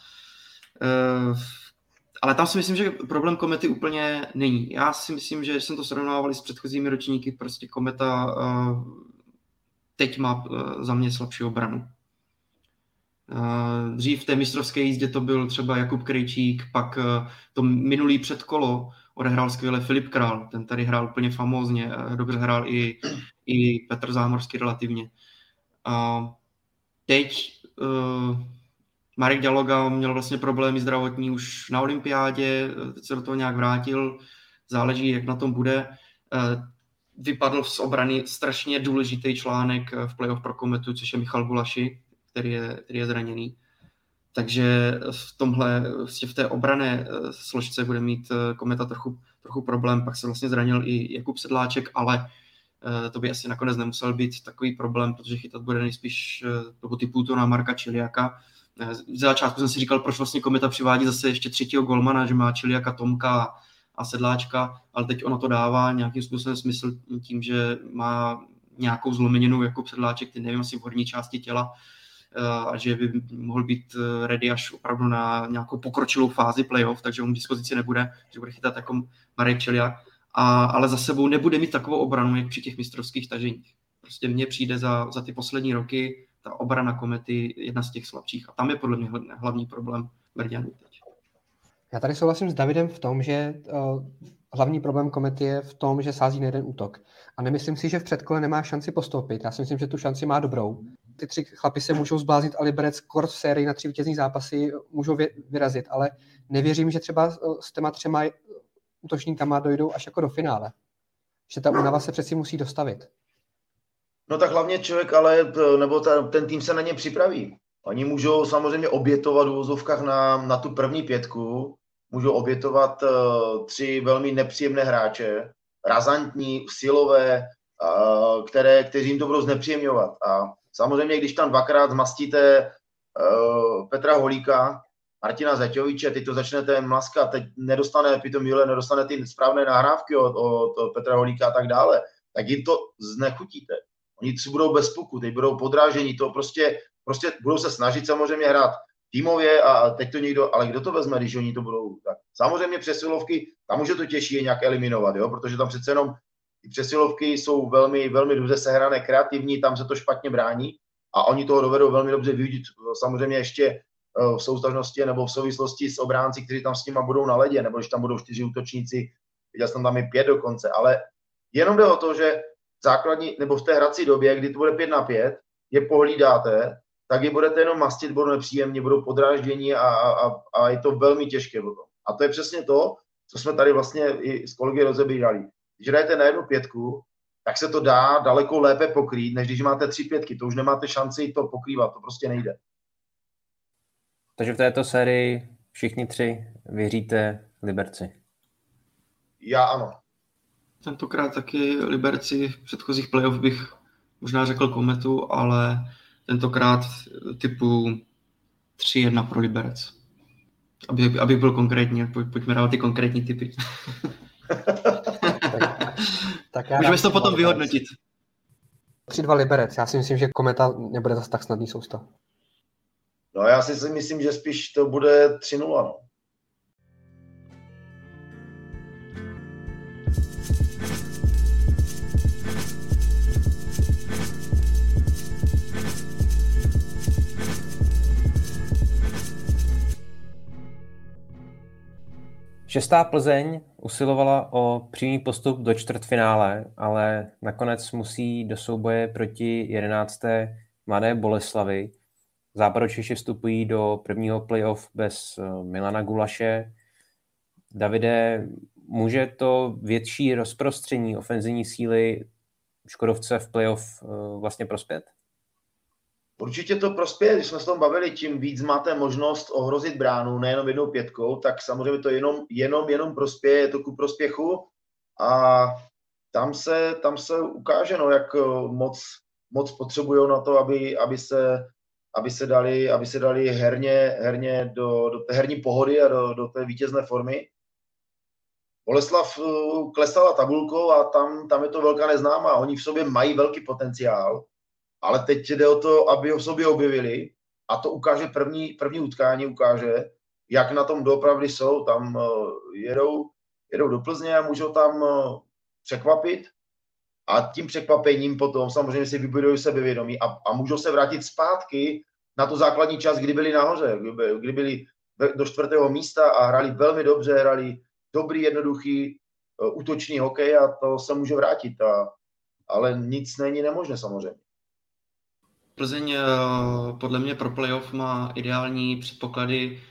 ale tam si myslím, že problém komety úplně není. Já si myslím, že jsem to srovnával s předchozími ročníky, prostě kometa teď má uh, za mě slabší obranu. Dřív v té mistrovské jízdě to byl třeba Jakub Krejčík, pak eh, to minulý předkolo odehrál skvěle Filip Král, ten tady hrál úplně famózně, eh, dobře hrál i, i Petr Zámorský relativně. A teď uh, Marek Dialoga měl vlastně problémy zdravotní už na olympiádě, teď se do toho nějak vrátil, záleží, jak na tom bude. Uh, vypadl z obrany strašně důležitý článek v playoff pro Kometu, což je Michal Gulaši, který je, který je zraněný. Takže v tomhle, vlastně v té obrané eh, složce bude mít eh, Kometa trochu, trochu problém, pak se vlastně zranil i Jakub Sedláček, ale eh, to by asi nakonec nemusel být takový problém, protože chytat bude nejspíš toho typu to na Marka Čiliaka. Z začátku jsem si říkal, proč vlastně Kometa přivádí zase ještě třetího golmana, že má Čiliaka, Tomka a Sedláčka, ale teď ono to dává nějakým způsobem smysl tím, že má nějakou zlomeninu jako Sedláček, ty nevím, asi v horní části těla, a že by mohl být eh, ready až opravdu na nějakou pokročilou fázi playoff, takže on v dispozici nebude, že bude chytat jako Marek Čeliak, a, ale za sebou nebude mít takovou obranu, jak při těch mistrovských taženích. Prostě mně přijde za, za ty poslední roky ta obrana komety jedna z těch slabších a tam je podle mě hlavní problém teď. Já tady souhlasím s Davidem v tom, že uh, hlavní problém komety je v tom, že sází na jeden útok. A nemyslím si, že v předkole nemá šanci postoupit. Já si myslím, že tu šanci má dobrou ty tři chlapy se můžou zbláznit a Liberec kort v sérii na tři vítězní zápasy můžou vyrazit, ale nevěřím, že třeba s těma třema útočníkama dojdou až jako do finále. Že ta únava se přeci musí dostavit. No tak hlavně člověk, ale nebo ta, ten tým se na ně připraví. Oni můžou samozřejmě obětovat v na, na tu první pětku, můžou obětovat uh, tři velmi nepříjemné hráče, razantní, silové, uh, které, kteří jim to budou znepříjemňovat. A Samozřejmě, když tam dvakrát zmastíte uh, Petra Holíka, Martina Zeťoviče, teď to začnete mlaskat, teď nedostane Pito Müller, nedostane ty správné nahrávky od, od, Petra Holíka a tak dále, tak jim to znechutíte. Oni budou bez puku, teď budou podrážení, to prostě, prostě budou se snažit samozřejmě hrát týmově a teď to někdo, ale kdo to vezme, když oni to budou tak. Samozřejmě přesilovky, tam může to těžší je nějak eliminovat, jo, protože tam přece jenom ty přesilovky jsou velmi, velmi dobře sehrané, kreativní, tam se to špatně brání a oni toho dovedou velmi dobře využít. Samozřejmě ještě eh, v soustažnosti nebo v souvislosti s obránci, kteří tam s nima budou na ledě, nebo když tam budou čtyři útočníci, viděl jsem tam i pět dokonce, ale jenom jde o to, že základní, nebo v té hrací době, kdy to bude pět na pět, je pohlídáte, tak je budete jenom mastit, budou nepříjemně, budou podráždění a, a, a je to velmi těžké potom. A to je přesně to, co jsme tady vlastně i s kolegy rozebírali. Když hrajete na jednu pětku, tak se to dá daleko lépe pokrýt, než když máte tři pětky. To už nemáte šanci to pokrývat, to prostě nejde. Takže v této sérii všichni tři věříte Liberci? Já ano. Tentokrát taky Liberci v předchozích playoff bych možná řekl Kometu, ale tentokrát typu 3-1 pro Liberec. Aby, aby byl konkrétní, pojďme dávat ty konkrétní typy. Tak já Můžeme si to potom vyhodnotit. 3-2 Liberec. Já si myslím, že Kometa nebude zase tak snadný soustav. No já si myslím, že spíš to bude 3-0. No. Šestá Plzeň usilovala o přímý postup do čtvrtfinále, ale nakonec musí do souboje proti 11. Mladé Boleslavy. Západočeši vstupují do prvního playoff bez eh, Milana Gulaše. Davide, může to větší rozprostření ofenzivní síly Škodovce v playoff eh, vlastně prospět? Určitě to prospěje, když jsme se tom bavili, tím víc máte možnost ohrozit bránu, nejenom jednou pětkou, tak samozřejmě to jenom, jenom, jenom prospěje, je to ku prospěchu a tam se, tam se ukáže, no, jak moc, moc potřebují na to, aby, aby se aby se dali, aby se dali herně, herně do, do té herní pohody a do, do té vítězné formy. Boleslav uh, klesala tabulkou a tam, tam je to velká neznámá. Oni v sobě mají velký potenciál, ale teď jde o to, aby ho v sobě objevili a to ukáže první, první utkání, ukáže, jak na tom doopravdy jsou. Tam uh, jedou, jedou do Plzně a můžou tam uh, překvapit a tím překvapením potom samozřejmě si vybudují sebevědomí a, a můžou se vrátit zpátky na tu základní čas, kdy byli nahoře, kdy, kdy byli do čtvrtého místa a hráli velmi dobře, hráli dobrý, jednoduchý, uh, útočný hokej a to se může vrátit. A, ale nic není nemožné samozřejmě. Plzeň eh, podle mě pro playoff má ideální předpoklady,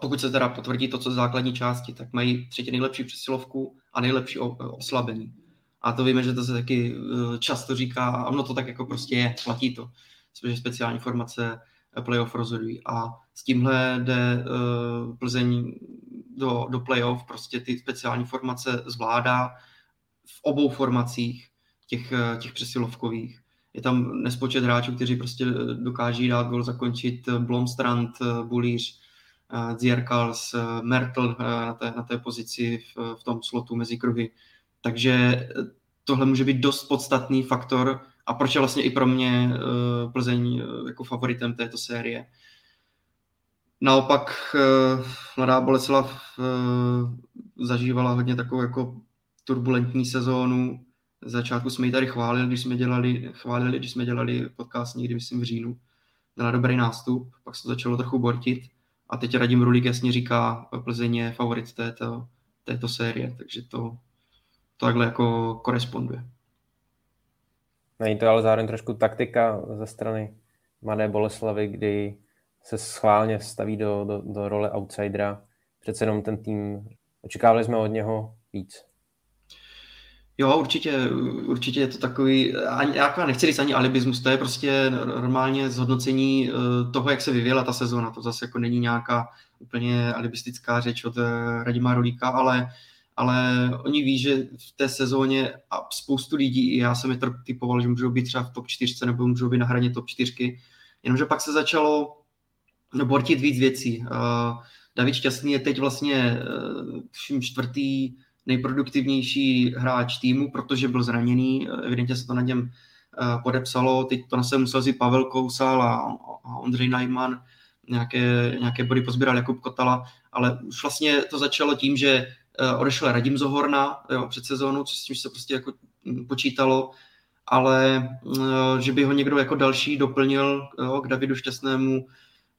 pokud se teda potvrdí to, co z základní části, tak mají třetí nejlepší přesilovku a nejlepší oslabení. A to víme, že to se taky eh, často říká, a ono to tak jako prostě je, platí to, že speciální formace eh, playoff rozhodují. A s tímhle jde Plzeň do, do playoff, prostě ty speciální formace zvládá v obou formacích těch, těch přesilovkových. Je tam nespočet hráčů, kteří prostě dokáží dát gol, zakončit Blomstrand, Bulíř, Zierkals, Mertl na té, na té pozici v, v tom slotu mezi kruhy. Takže eh, tohle může být dost podstatný faktor a proč je vlastně i pro mě Plzeň jako favoritem této série. Naopak mladá Boleslav zažívala hodně takovou jako turbulentní sezónu. Začátku jsme ji tady chválili, když jsme dělali, chválili, když jsme dělali podcast někdy, myslím, v říjnu. Měla dobrý nástup, pak se to začalo trochu bortit a teď Radim Rulík jasně říká, Plzeň je favorit této, této série, takže to, to takhle jako koresponduje. Není to ale zároveň trošku taktika ze strany Mladé Boleslavy, kdy se schválně staví do, do, do role outsidera. Přece jenom ten tým, očekávali jsme od něho víc. Jo, určitě, určitě je to takový, ani, já nechci říct ani alibismus, to je prostě normálně zhodnocení eh, toho, jak se vyvíjela ta sezóna. To zase jako není nějaká úplně alibistická řeč od eh, Radima Rolíka, ale ale oni ví, že v té sezóně a spoustu lidí, já jsem je typoval, že můžou být třeba v top 4 nebo můžou být na hraně top 4, jenomže pak se začalo bortit víc věcí. Uh, David Šťastný je teď vlastně uh, čtvrtý nejproduktivnější hráč týmu, protože byl zraněný, evidentně se to na něm uh, podepsalo, teď to na sebe musel vzít Pavel Kousal a, Ondřej Najman, nějaké, nějaké body pozbíral Jakub Kotala, ale už vlastně to začalo tím, že Eh, odešel Radim Zohorna jo, před sezónou, co s tím se prostě jako hm, počítalo, ale eh, že by ho někdo jako další doplnil jo, k Davidu Šťastnému,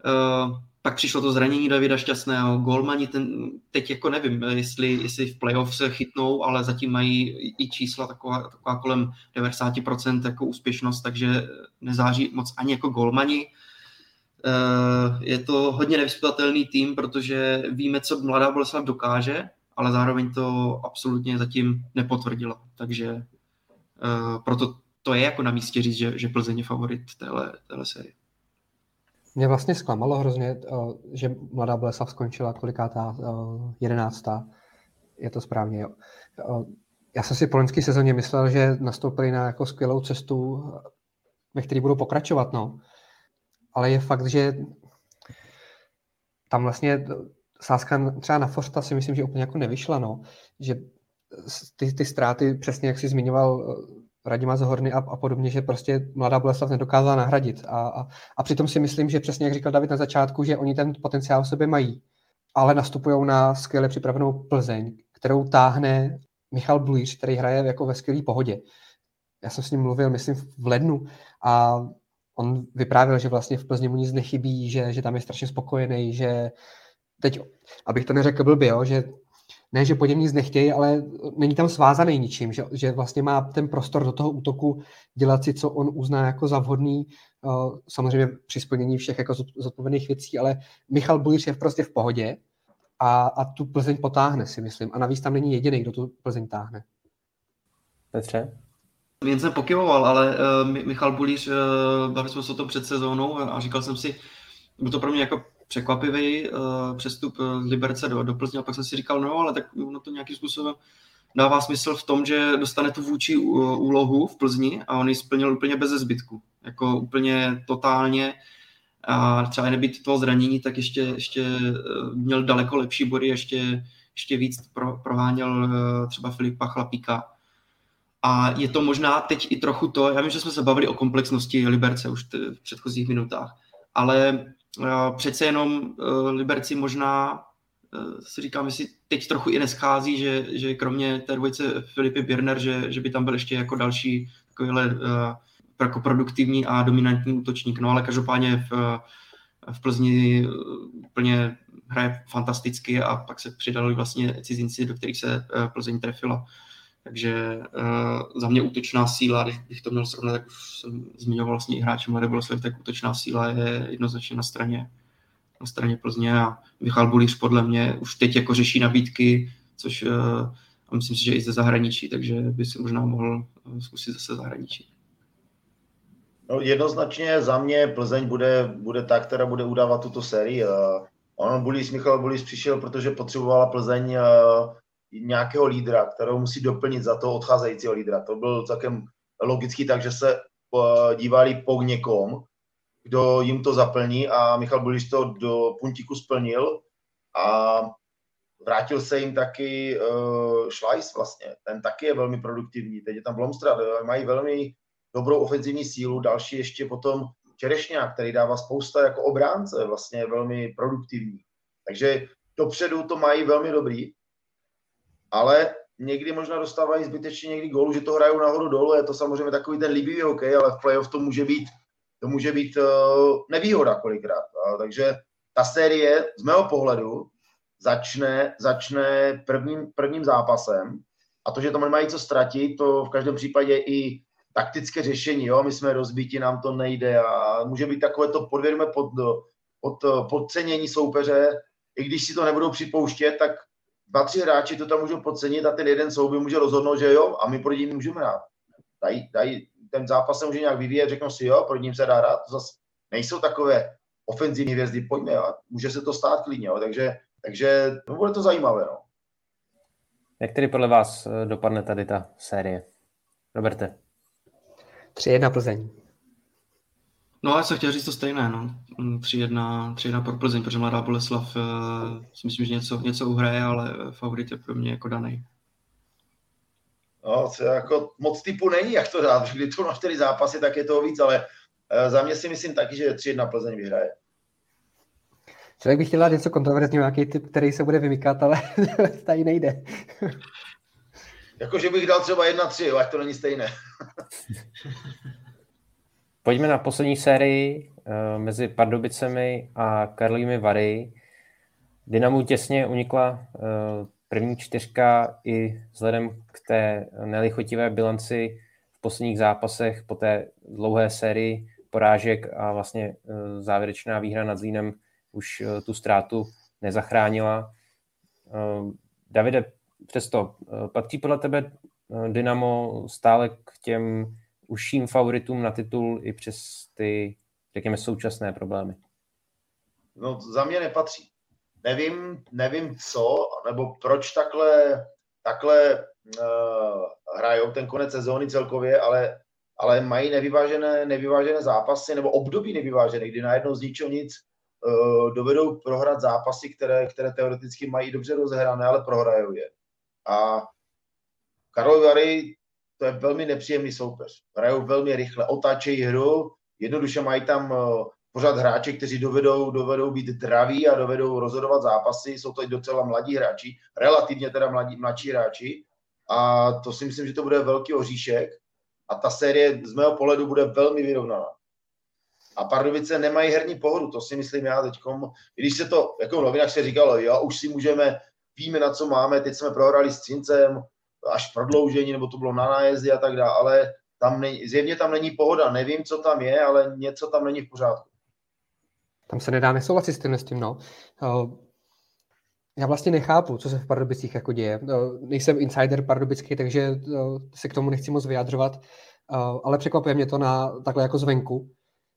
eh, pak přišlo to zranění Davida Šťastného, Golmani, ten, teď jako nevím, jestli, jestli v playoff se chytnou, ale zatím mají i čísla taková, taková kolem 90% jako úspěšnost, takže nezáří moc ani jako Golmani. Je to hodně nevyspytatelný tým, protože víme, co mladá Boleslav dokáže, ale zároveň to absolutně zatím nepotvrdila. Takže uh, proto to je jako na místě říct, že, že Plzeň je favorit téhle, téhle série. Mě vlastně zklamalo hrozně, uh, že Mladá Boleslav skončila kolikátá, uh, jedenáctá. Je to správně, jo. Uh, já jsem si po loňské sezóně myslel, že nastoupili na jako skvělou cestu, ve které budou pokračovat, no. Ale je fakt, že tam vlastně sázka třeba na Forsta si myslím, že úplně jako nevyšla, no. Že ty, ty ztráty, přesně jak jsi zmiňoval Radima Zohorny a, a podobně, že prostě mladá Boleslav nedokázala nahradit. A, a, a přitom si myslím, že přesně jak říkal David na začátku, že oni ten potenciál v sobě mají, ale nastupují na skvěle připravenou Plzeň, kterou táhne Michal Blíř, který hraje jako ve skvělé pohodě. Já jsem s ním mluvil, myslím, v lednu a on vyprávěl, že vlastně v Plzni mu nic nechybí, že, že tam je strašně spokojený, že, teď, abych to neřekl blbě, jo, že ne, že po něm nic nechtějí, ale není tam svázaný ničím, že, že vlastně má ten prostor do toho útoku dělat si, co on uzná jako za vhodný, uh, samozřejmě při splnění všech jako zodpovědných věcí, ale Michal Bulíř je prostě v pohodě a, a tu Plzeň potáhne, si myslím. A navíc tam není jediný, kdo tu Plzeň táhne. Petře? jen jsem pokyvoval, ale uh, Michal Bulíř, uh, bavili jsme se o tom před sezónou a říkal jsem si, byl to pro mě jako překvapivý uh, přestup z Liberce do, do Plzně a pak jsem si říkal, no ale tak no to nějakým způsobem dává smysl v tom, že dostane tu vůči úlohu v Plzni a on ji splnil úplně bez zbytku. Jako úplně totálně a třeba nebýt toho zranění, tak ještě, ještě měl daleko lepší body, ještě, ještě víc pro, proháněl třeba Filipa Chlapíka a je to možná teď i trochu to, já vím, že jsme se bavili o komplexnosti Liberce už v předchozích minutách, ale přece jenom uh, Liberci možná uh, si říkám, jestli teď trochu i neschází, že, že kromě té dvojice Filipy Birner, že, že by tam byl ještě jako další takovýhle uh, jako produktivní a dominantní útočník. No ale každopádně v, v Plzni úplně hraje fantasticky a pak se přidali vlastně cizinci, do kterých se Plzeň trefila. Takže uh, za mě útočná síla, když, když to měl srovnat, tak už jsem zmiňoval vlastně i hráče Mladé Boleslav, tak útočná síla je jednoznačně na straně, na straně Plzně a Michal Bulíř podle mě už teď jako řeší nabídky, což uh, a myslím si, že i ze zahraničí, takže by si možná mohl uh, zkusit zase zahraničí. No, jednoznačně za mě Plzeň bude, bude ta, která bude udávat tuto sérii. On Bulíř, Michal Bulíř přišel, protože potřebovala Plzeň nějakého lídra, kterého musí doplnit za toho odcházejícího lídra. To byl celkem logický, takže se eh, dívali po někom, kdo jim to zaplní a Michal Buliš to do puntíku splnil a vrátil se jim taky uh, Schleiss vlastně, ten taky je velmi produktivní, teď je tam Blomstrad, mají velmi dobrou ofenzivní sílu, další ještě potom Čerešňák, který dává spousta jako obránce, vlastně velmi produktivní. Takže dopředu to mají velmi dobrý ale někdy možná dostávají zbytečně někdy gólu, že to hrajou nahoru dolů, je to samozřejmě takový ten líbivý hokej, ale v playoff to může být, to může být uh, nevýhoda kolikrát. A, takže ta série z mého pohledu začne, začne prvním, prvním zápasem. A to, že tam nemají co ztratit, to v každém případě i taktické řešení, jo, my jsme rozbíti, nám to nejde a může být takové to podvědomé pod, pod, podcenění soupeře, i když si to nebudou připouštět, tak dva, tři hráči to tam můžou podcenit a ten jeden souboj může rozhodnout, že jo, a my proti ním můžeme hrát. Dají, dají, ten zápas se může nějak vyvíjet, řeknou si, jo, proti ním se dá hrát, to zase nejsou takové ofenzivní hvězdy, pojďme, a může se to stát klidně, jo, takže, takže no, bude to zajímavé. No. Jak tedy podle vás eh, dopadne tady ta série? Roberte. 3-1 Plzeň. No, já jsem chtěl říct to stejné, no. 3-1, mm, 3-1 pro Plzeň, protože Mladá Boleslav uh, si myslím, že něco, něco uhraje, ale favorit je pro mě jako daný. No, to jako moc typu není, jak to dát. Když to na čtyři zápasy, tak je toho víc, ale uh, za mě si myslím taky, že 3-1 Plzeň vyhraje. Člověk by chtěl dát něco kontroverzního, nějaký typ, který se bude vymykat, ale tady nejde. jako, že bych dal třeba 1-3, ať to není stejné. Pojďme na poslední sérii uh, mezi Pardubicemi a Karlími Vary. Dynamu těsně unikla uh, první čtyřka i vzhledem k té nelichotivé bilanci v posledních zápasech po té dlouhé sérii porážek a vlastně uh, závěrečná výhra nad Zlínem už uh, tu ztrátu nezachránila. Uh, Davide, přesto patří podle tebe Dynamo stále k těm užším favoritům na titul i přes ty, řekněme, současné problémy? No, za mě nepatří. Nevím, nevím co, nebo proč takhle, takhle uh, hrajou ten konec sezóny celkově, ale, ale mají nevyvážené, nevyvážené zápasy, nebo období nevyvážené, kdy najednou z ničeho nic uh, dovedou prohrát zápasy, které, které teoreticky mají dobře rozehrané, ale prohrajou je. A Karol Vary to je velmi nepříjemný soupeř. Hrajou velmi rychle, otáčejí hru, jednoduše mají tam eh, pořád hráče, kteří dovedou, dovedou být draví a dovedou rozhodovat zápasy. Jsou to i docela mladí hráči, relativně teda mladí, mladší hráči. A to si myslím, že to bude velký oříšek. A ta série z mého pohledu bude velmi vyrovnaná. A Pardubice nemají herní pohodu, to si myslím já teď. Když se to, jako v novinách se říkalo, jo, už si můžeme, víme na co máme, teď jsme prohrali s Cincem, až prodloužení, nebo to bylo na nájezdy a tak dále, ale tam ne, zjevně tam není pohoda. Nevím, co tam je, ale něco tam není v pořádku. Tam se nedá nesouhlasit s tím, s tím no. Já vlastně nechápu, co se v Pardubicích jako děje. Nejsem insider pardubický, takže se k tomu nechci moc vyjadřovat, ale překvapuje mě to na takhle jako zvenku,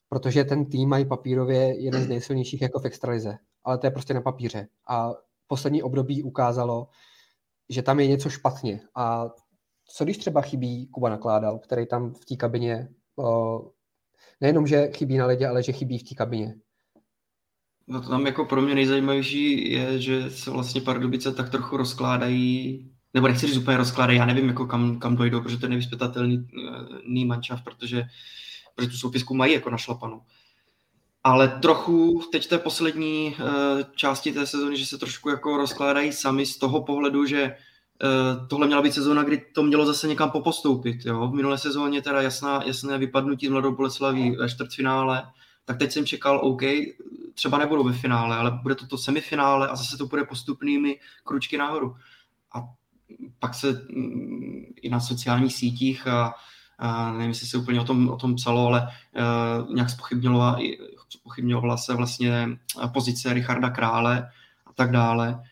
protože ten tým mají papírově jeden z nejsilnějších jako v extralize, ale to je prostě na papíře. A poslední období ukázalo, že tam je něco špatně. A co když třeba chybí Kuba Nakládal, který tam v té kabině, nejenom, že chybí na ledě, ale že chybí v té kabině. No to tam jako pro mě nejzajímavější je, že se vlastně Pardubice tak trochu rozkládají, nebo nechci říct úplně rozkládají, já nevím, jako kam, kam dojdou, protože to je nevyspětatelný uh, mančav, protože, protože tu soupisku mají jako našlapanou. Ale trochu teď té poslední uh, části té sezóny, že se trošku jako rozkládají sami z toho pohledu, že uh, tohle měla být sezóna, kdy to mělo zase někam popostoupit. Jo? V minulé sezóně teda jasná, jasné vypadnutí Mladou Boleslaví ve čtvrtfinále, tak teď jsem čekal, OK, třeba nebudou ve finále, ale bude to to semifinále a zase to bude postupnými kručky nahoru. A pak se mm, i na sociálních sítích a, a nevím, jestli se úplně o tom, o tom psalo, ale uh, nějak spochybňovala, spochybňovala se vlastně pozice Richarda Krále a tak dále,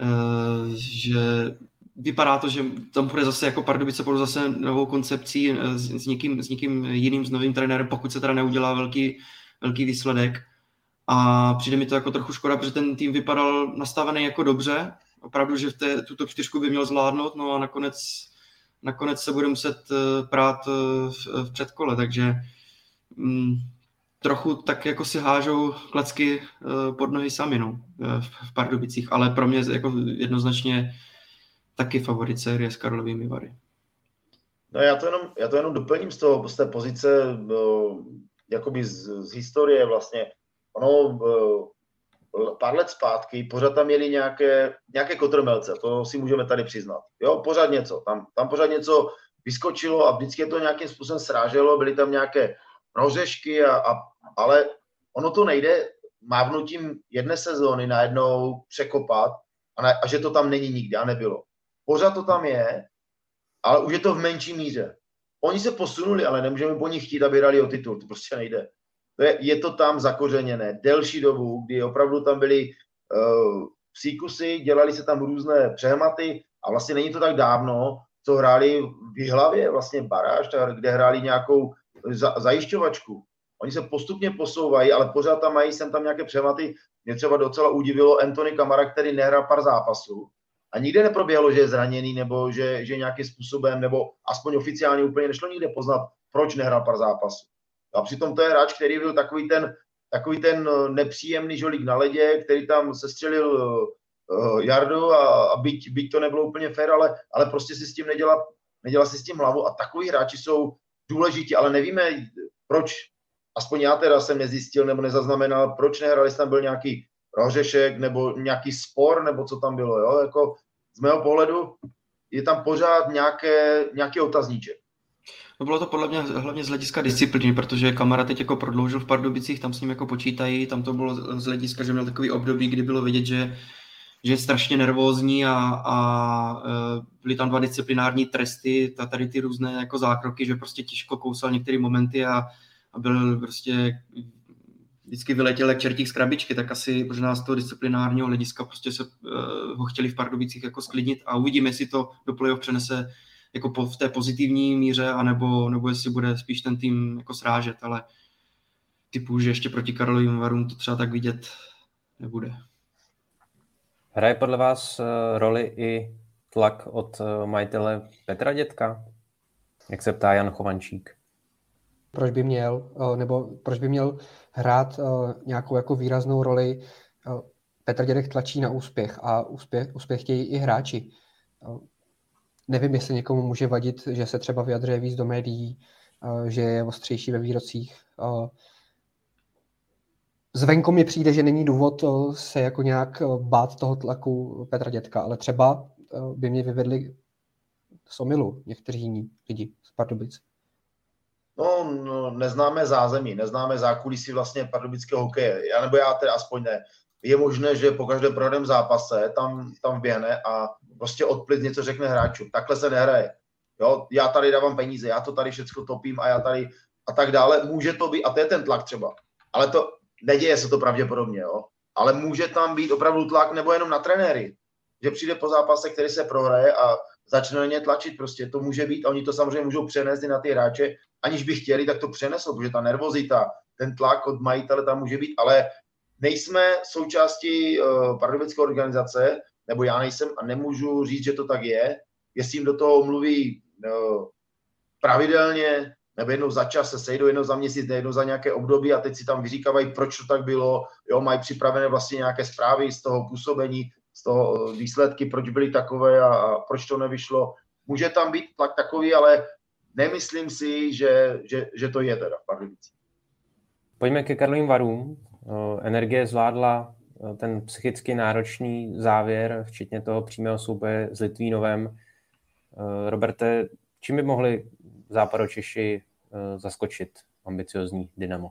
uh, že vypadá to, že tam bude zase jako Pardubice budou zase novou koncepcí s, s, někým, s někým jiným, s novým trenérem, pokud se teda neudělá velký, velký výsledek. A přijde mi to jako trochu škoda, protože ten tým vypadal nastavený jako dobře. Opravdu, že v té, tuto čtyřku by měl zvládnout, no a nakonec, nakonec se bude muset eh, prát eh, v, v předkole, takže mm, trochu tak jako si hážou klacky eh, pod nohy sami no, v, v Pardubicích, ale pro mě jako jednoznačně taky favorit série s Karlovými Vary. No já to jenom, já to jenom doplním z, toho, z té pozice no, jakoby z, z historie vlastně ono eh, pár let zpátky pořád tam měli nějaké, nějaké kotrmelce, to si můžeme tady přiznat. Jo, pořád něco, tam, tam pořád něco vyskočilo a vždycky to nějakým způsobem sráželo, byly tam nějaké rožešky, a, a, ale ono to nejde mávnutím jedné sezóny najednou překopat a, na, a že to tam není nikdy a nebylo. Pořád to tam je, ale už je to v menší míře. Oni se posunuli, ale nemůžeme po nich chtít, aby hrali o titul, to prostě nejde to je, je to tam zakořeněné delší dobu, kdy opravdu tam byly uh, psíkusy, dělali se tam různé přehmaty a vlastně není to tak dávno, co hráli v Jihlavě, vlastně baráž, kde hráli nějakou za, zajišťovačku. Oni se postupně posouvají, ale pořád tam mají sem tam nějaké přehmaty. Mě třeba docela udivilo Anthony Kamara, který nehrál pár zápasů a nikde neproběhlo, že je zraněný nebo že, že nějakým způsobem, nebo aspoň oficiálně úplně nešlo nikde poznat, proč nehrál pár zápasů. A přitom to je hráč, který byl takový ten, takový ten eh, nepříjemný žolík na ledě, který tam sestřelil uh, Jardu a, a byť, byť, to nebylo úplně fér, ale, ale prostě si s tím nedělá, nedělá si s tím hlavu a takový hráči jsou důležití, ale nevíme, proč, aspoň já teda jsem nezjistil nebo nezaznamenal, proč nehrali, tam byl nějaký rohřešek nebo nějaký spor, nebo co tam bylo, jo, jako z mého pohledu je tam pořád nějaké, nějaký otazníček. No bylo to podle mě hlavně z hlediska disciplíny, protože kamera teď jako prodloužil v Pardubicích, tam s ním jako počítají, tam to bylo z hlediska, že měl takový období, kdy bylo vidět, že, že je strašně nervózní a, a e, byly tam dva disciplinární tresty, a tady ty různé jako zákroky, že prostě těžko kousal některé momenty a, a byl prostě vždycky vyletěl jak čertík z krabičky, tak asi možná z toho disciplinárního hlediska prostě se uh, ho chtěli v Pardubicích jako sklidnit a uvidíme, jestli to do playoff přenese jako po, v té pozitivní míře, anebo, nebo jestli bude spíš ten tým jako srážet, ale typu, že ještě proti Karlovým Varům to třeba tak vidět nebude. Hraje podle vás eh, roli i tlak od eh, majitele Petra Dětka? Jak se ptá Jan Chovančík. Proč by měl, eh, nebo proč by měl hrát nějakou jako výraznou roli? Petr Dědek tlačí na úspěch a úspěch, úspěch chtějí i hráči nevím, jestli někomu může vadit, že se třeba vyjadřuje víc do médií, že je ostřejší ve výrocích. Eh, zvenku mi přijde, že není důvod eh, se jako nějak bát toho tlaku Petra Dětka, ale třeba by mě vyvedli z omilu někteří jiní lidi z Pardubic. No, no, neznáme zázemí, neznáme zákulisí vlastně pardubického hokeje. Já nebo já teda aspoň ne. Je možné, že po každém prohraném zápase tam, tam běhne a prostě odplit něco řekne hráčům. Takhle se nehraje. Jo, já tady dávám peníze, já to tady všechno topím a já tady a tak dále. Může to být, a to je ten tlak třeba. Ale to neděje se to pravděpodobně, jo. ale může tam být opravdu tlak nebo jenom na trenéry, že přijde po zápase, který se prohraje a začne na ně tlačit. Prostě to může být, oni to samozřejmě můžou přenést i na ty hráče, aniž by chtěli, tak to přenesou, protože ta nervozita, ten tlak od majitele tam může být, ale nejsme součástí uh, pardubické organizace, nebo já nejsem a nemůžu říct, že to tak je. Jestli jim do toho mluví uh, pravidelně, nebo jednou za čas se sejdou, jednou za měsíc, jednou za nějaké období a teď si tam vyříkávají, proč to tak bylo, jo, mají připravené vlastně nějaké zprávy z toho působení, z toho výsledky, proč byly takové a, a proč to nevyšlo. Může tam být tlak takový, ale nemyslím si, že, že, že to je teda v. Pojďme ke Karlovým varům. Energie zvládla ten psychicky náročný závěr, včetně toho přímého souboje s Litvínovem. Roberte, čím by mohli západočeši zaskočit ambiciozní Dynamo?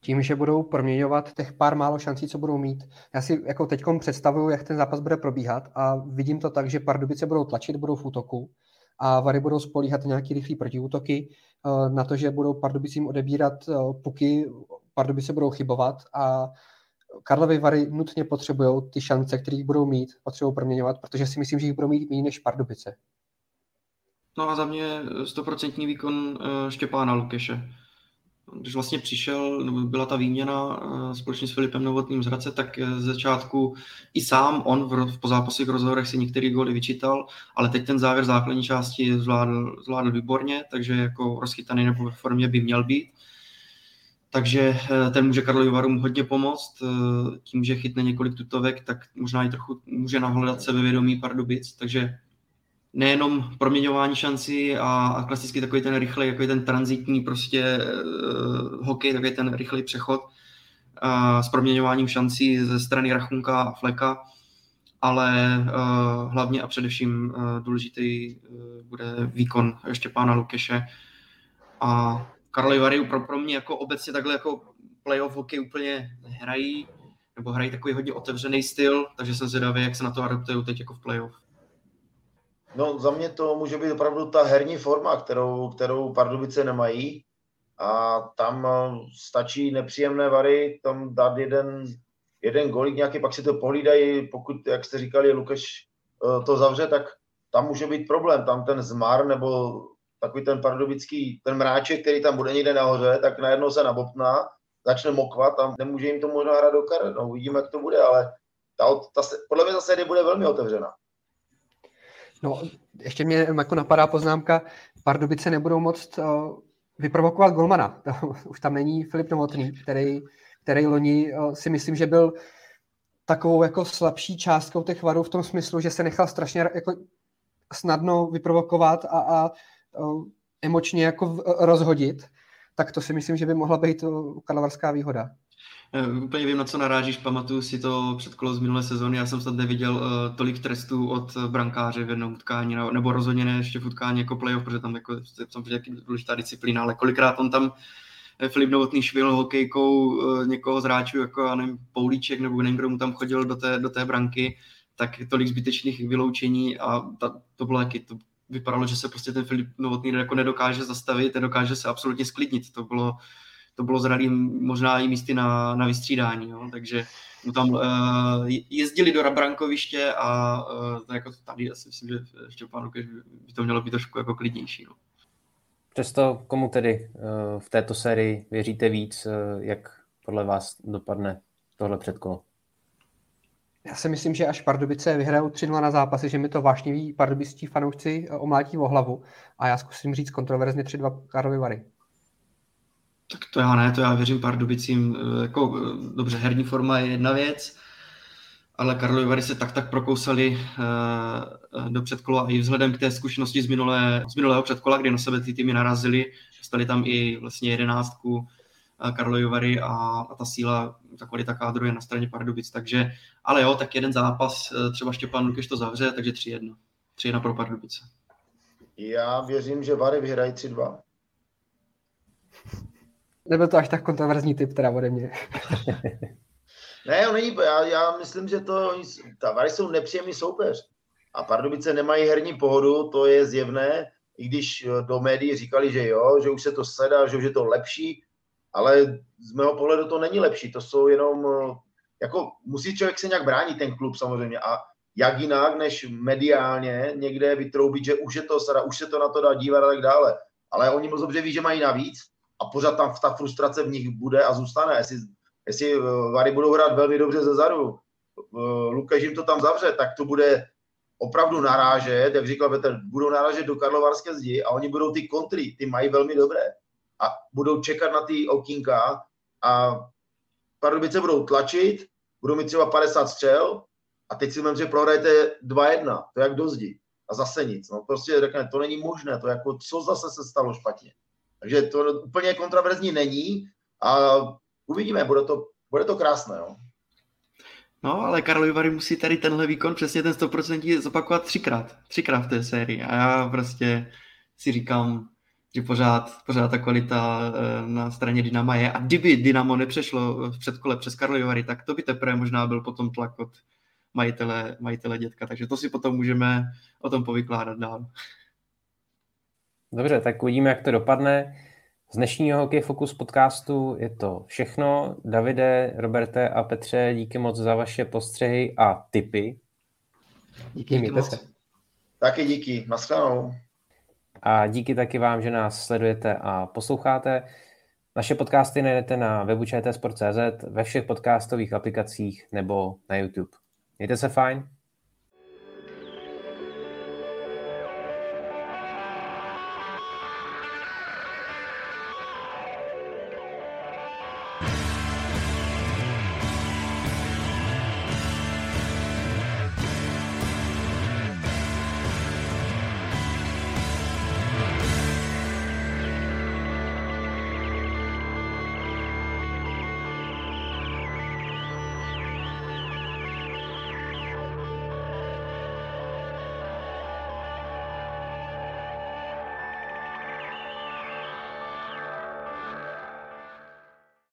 tím, že budou proměňovat těch pár málo šancí, co budou mít. Já si jako teď představuju, jak ten zápas bude probíhat a vidím to tak, že Pardubice budou tlačit, budou v útoku a Vary budou spolíhat nějaký rychlý protiútoky eh, na to, že budou Pardubicím odebírat eh, puky, Pardubice budou chybovat a Karlovy Vary nutně potřebují ty šance, které budou mít, potřebují proměňovat, protože si myslím, že jich budou mít méně než Pardubice. No a za mě stoprocentní výkon eh, Štěpána Lukeše když vlastně přišel, byla ta výměna eh, společně s Filipem Novotným z Hradce, tak eh, ze začátku i sám on v, v pozápasových rozhovorech si některý góly vyčítal, ale teď ten závěr základní části zvládl, zvládl výborně, takže jako rozchytaný nebo ve formě by měl být. Takže ten může Karlovi Varům hodně pomoct. Tím, že chytne několik tutovek, tak možná i trochu může nahledat sebevědomí Pardubic, takže nejenom proměňování šancí a, a klasicky takový ten rychlý, jako ten transitní prostě uh, hokej, takový ten rychlý přechod uh, s proměňováním šancí ze strany Rachunka a Fleka, ale uh, hlavně a především uh, důležitý uh, bude výkon Štěpána Lukeše a Karlovy Vary pro, pro mě jako obecně takhle jako playoff hokej úplně hrají, nebo hrají takový hodně otevřený styl, takže jsem zvědavý, jak se na to adaptují teď jako v playoff. No za mě to může být opravdu ta herní forma, kterou, kterou Pardubice nemají a tam eh, stačí nepříjemné vary, tam dát jeden, jeden golík nějaký, pak si to pohlídají, pokud, jak jste říkali, Lukáš eh, to zavře, tak tam může být problém, tam ten zmar nebo takový ten pardubický, ten mráček, který tam bude někde nahoře, tak najednou se nabopná, začne mokvat a nemůže jim to možná hrát do karet. No, uvidíme, jak to bude, ale ta, ta, podle mě ta série bude velmi otevřená. No, ještě mě jako napadá poznámka, Pardubice nebudou moct uh, vyprovokovat golmana. Už tam není Filip Novotný, který, který loni uh, si myslím, že byl takovou jako slabší částkou těch varů v tom smyslu, že se nechal strašně jako snadno vyprovokovat a, a uh, emočně jako rozhodit, tak to si myslím, že by mohla být karlovarská výhoda. Eh, úplně vím, na co narážíš, pamatuju si to před kolo z minulé sezóny, já jsem snad neviděl uh, tolik trestů od brankáře v jednom utkání, nebo rozhodně ne ještě v utkání jako playoff, protože tam jako, viděl, jak důležitá disciplína, ale kolikrát on tam eh, Filip Novotný švil hokejkou uh, někoho z hráčů, jako já nevím, Poulíček, nebo nevím, kdo mu tam chodil do té, do té branky, tak tolik zbytečných vyloučení a ta, to bylo jaký, to vypadalo, že se prostě ten Filip Novotný jako nedokáže zastavit, nedokáže se absolutně sklidnit, to bylo to bylo zralý možná i místy na, na vystřídání, jo? takže mu tam uh, jezdili do Rabrankoviště a uh, to jako tady já si myslím, že Štěpán Lukáš by to mělo být trošku jako klidnější. No. Přesto komu tedy uh, v této sérii věříte víc, uh, jak podle vás dopadne tohle předkolo? Já si myslím, že až Pardubice vyhrajou 3 na zápasy, že mi to vášniví pardubistí fanoušci omlátí o hlavu a já zkusím říct kontroverzně 3-2 Karlovy Vary. Tak to já ne, to já věřím Pardubicím. Eh, jako, eh, dobře, herní forma je jedna věc, ale Karlovy Vary se tak tak prokousali uh, do předkola i vzhledem k té zkušenosti z, minulé, z minulého předkola, kdy na sebe ty týmy narazili, dostali tam i vlastně jedenáctku Karlovy Vary a, a ta síla, ta kvalita kádru je na straně Pardubic, takže, ale jo, tak jeden zápas, třeba Štěpán Lukeš to zavře, takže 3-1. 3-1 pro Pardubice. Já věřím, že Vary vyhrají 3-2. Nebyl to až tak kontroverzní typ teda ode mě. ne, on není, já, já myslím, že to, Vary jsou nepříjemný soupeř. A Pardubice nemají herní pohodu, to je zjevné, i když eh, do médií říkali, že jo, že už se to sedá, že už je to lepší, ale z mého pohledu to není lepší, to jsou jenom, eh, jako musí člověk se nějak bránit, ten klub samozřejmě. A jak jinak, než mediálně někde vytroubit, že už je to sada, už se to na to dá dívat a tak dále. Ale oni moc dobře ví, že mají navíc a pořád tam ta frustrace v nich bude a zůstane. Jestli, jestli eh, Vary budou hrát velmi dobře ze zadu, eh, Lukáš jim to tam zavře, tak to bude opravdu narážet, jak říkal Petr, budou narážet do Karlovarské zdi a oni budou ty kontry, ty mají velmi dobré. A budou čekat na ty okýnka a Pardubice budou tlačit, budou mít třeba 50 střel a teď si myslím, že prohrajete 2-1, to jak do zdi. A zase nic. No prostě řekne, to není možné, to jako, co zase se stalo špatně. Takže to úplně kontraverzní není a uvidíme, bude to, bude to krásné. Jo. No, ale Karlovy Vary musí tady tenhle výkon přesně ten 100% zopakovat třikrát. Třikrát v té sérii. A já prostě si říkám, že pořád, pořád ta kvalita eh, na straně Dynama je. A kdyby Dynamo nepřešlo v předkole přes Karlovy Vary, tak to by teprve možná byl potom tlak od majitele, majitele dětka. Takže to si potom můžeme o tom povykládat dál. Dobře, tak uvidíme, jak to dopadne. Z dnešního Hokej Focus podcastu je to všechno. Davide, Roberte a Petře, díky moc za vaše postřehy a tipy. Díky, díky se. Taky díky, nashledanou. A díky taky vám, že nás sledujete a posloucháte. Naše podcasty najdete na webu čtsport.cz, ve všech podcastových aplikacích nebo na YouTube. Mějte se fajn.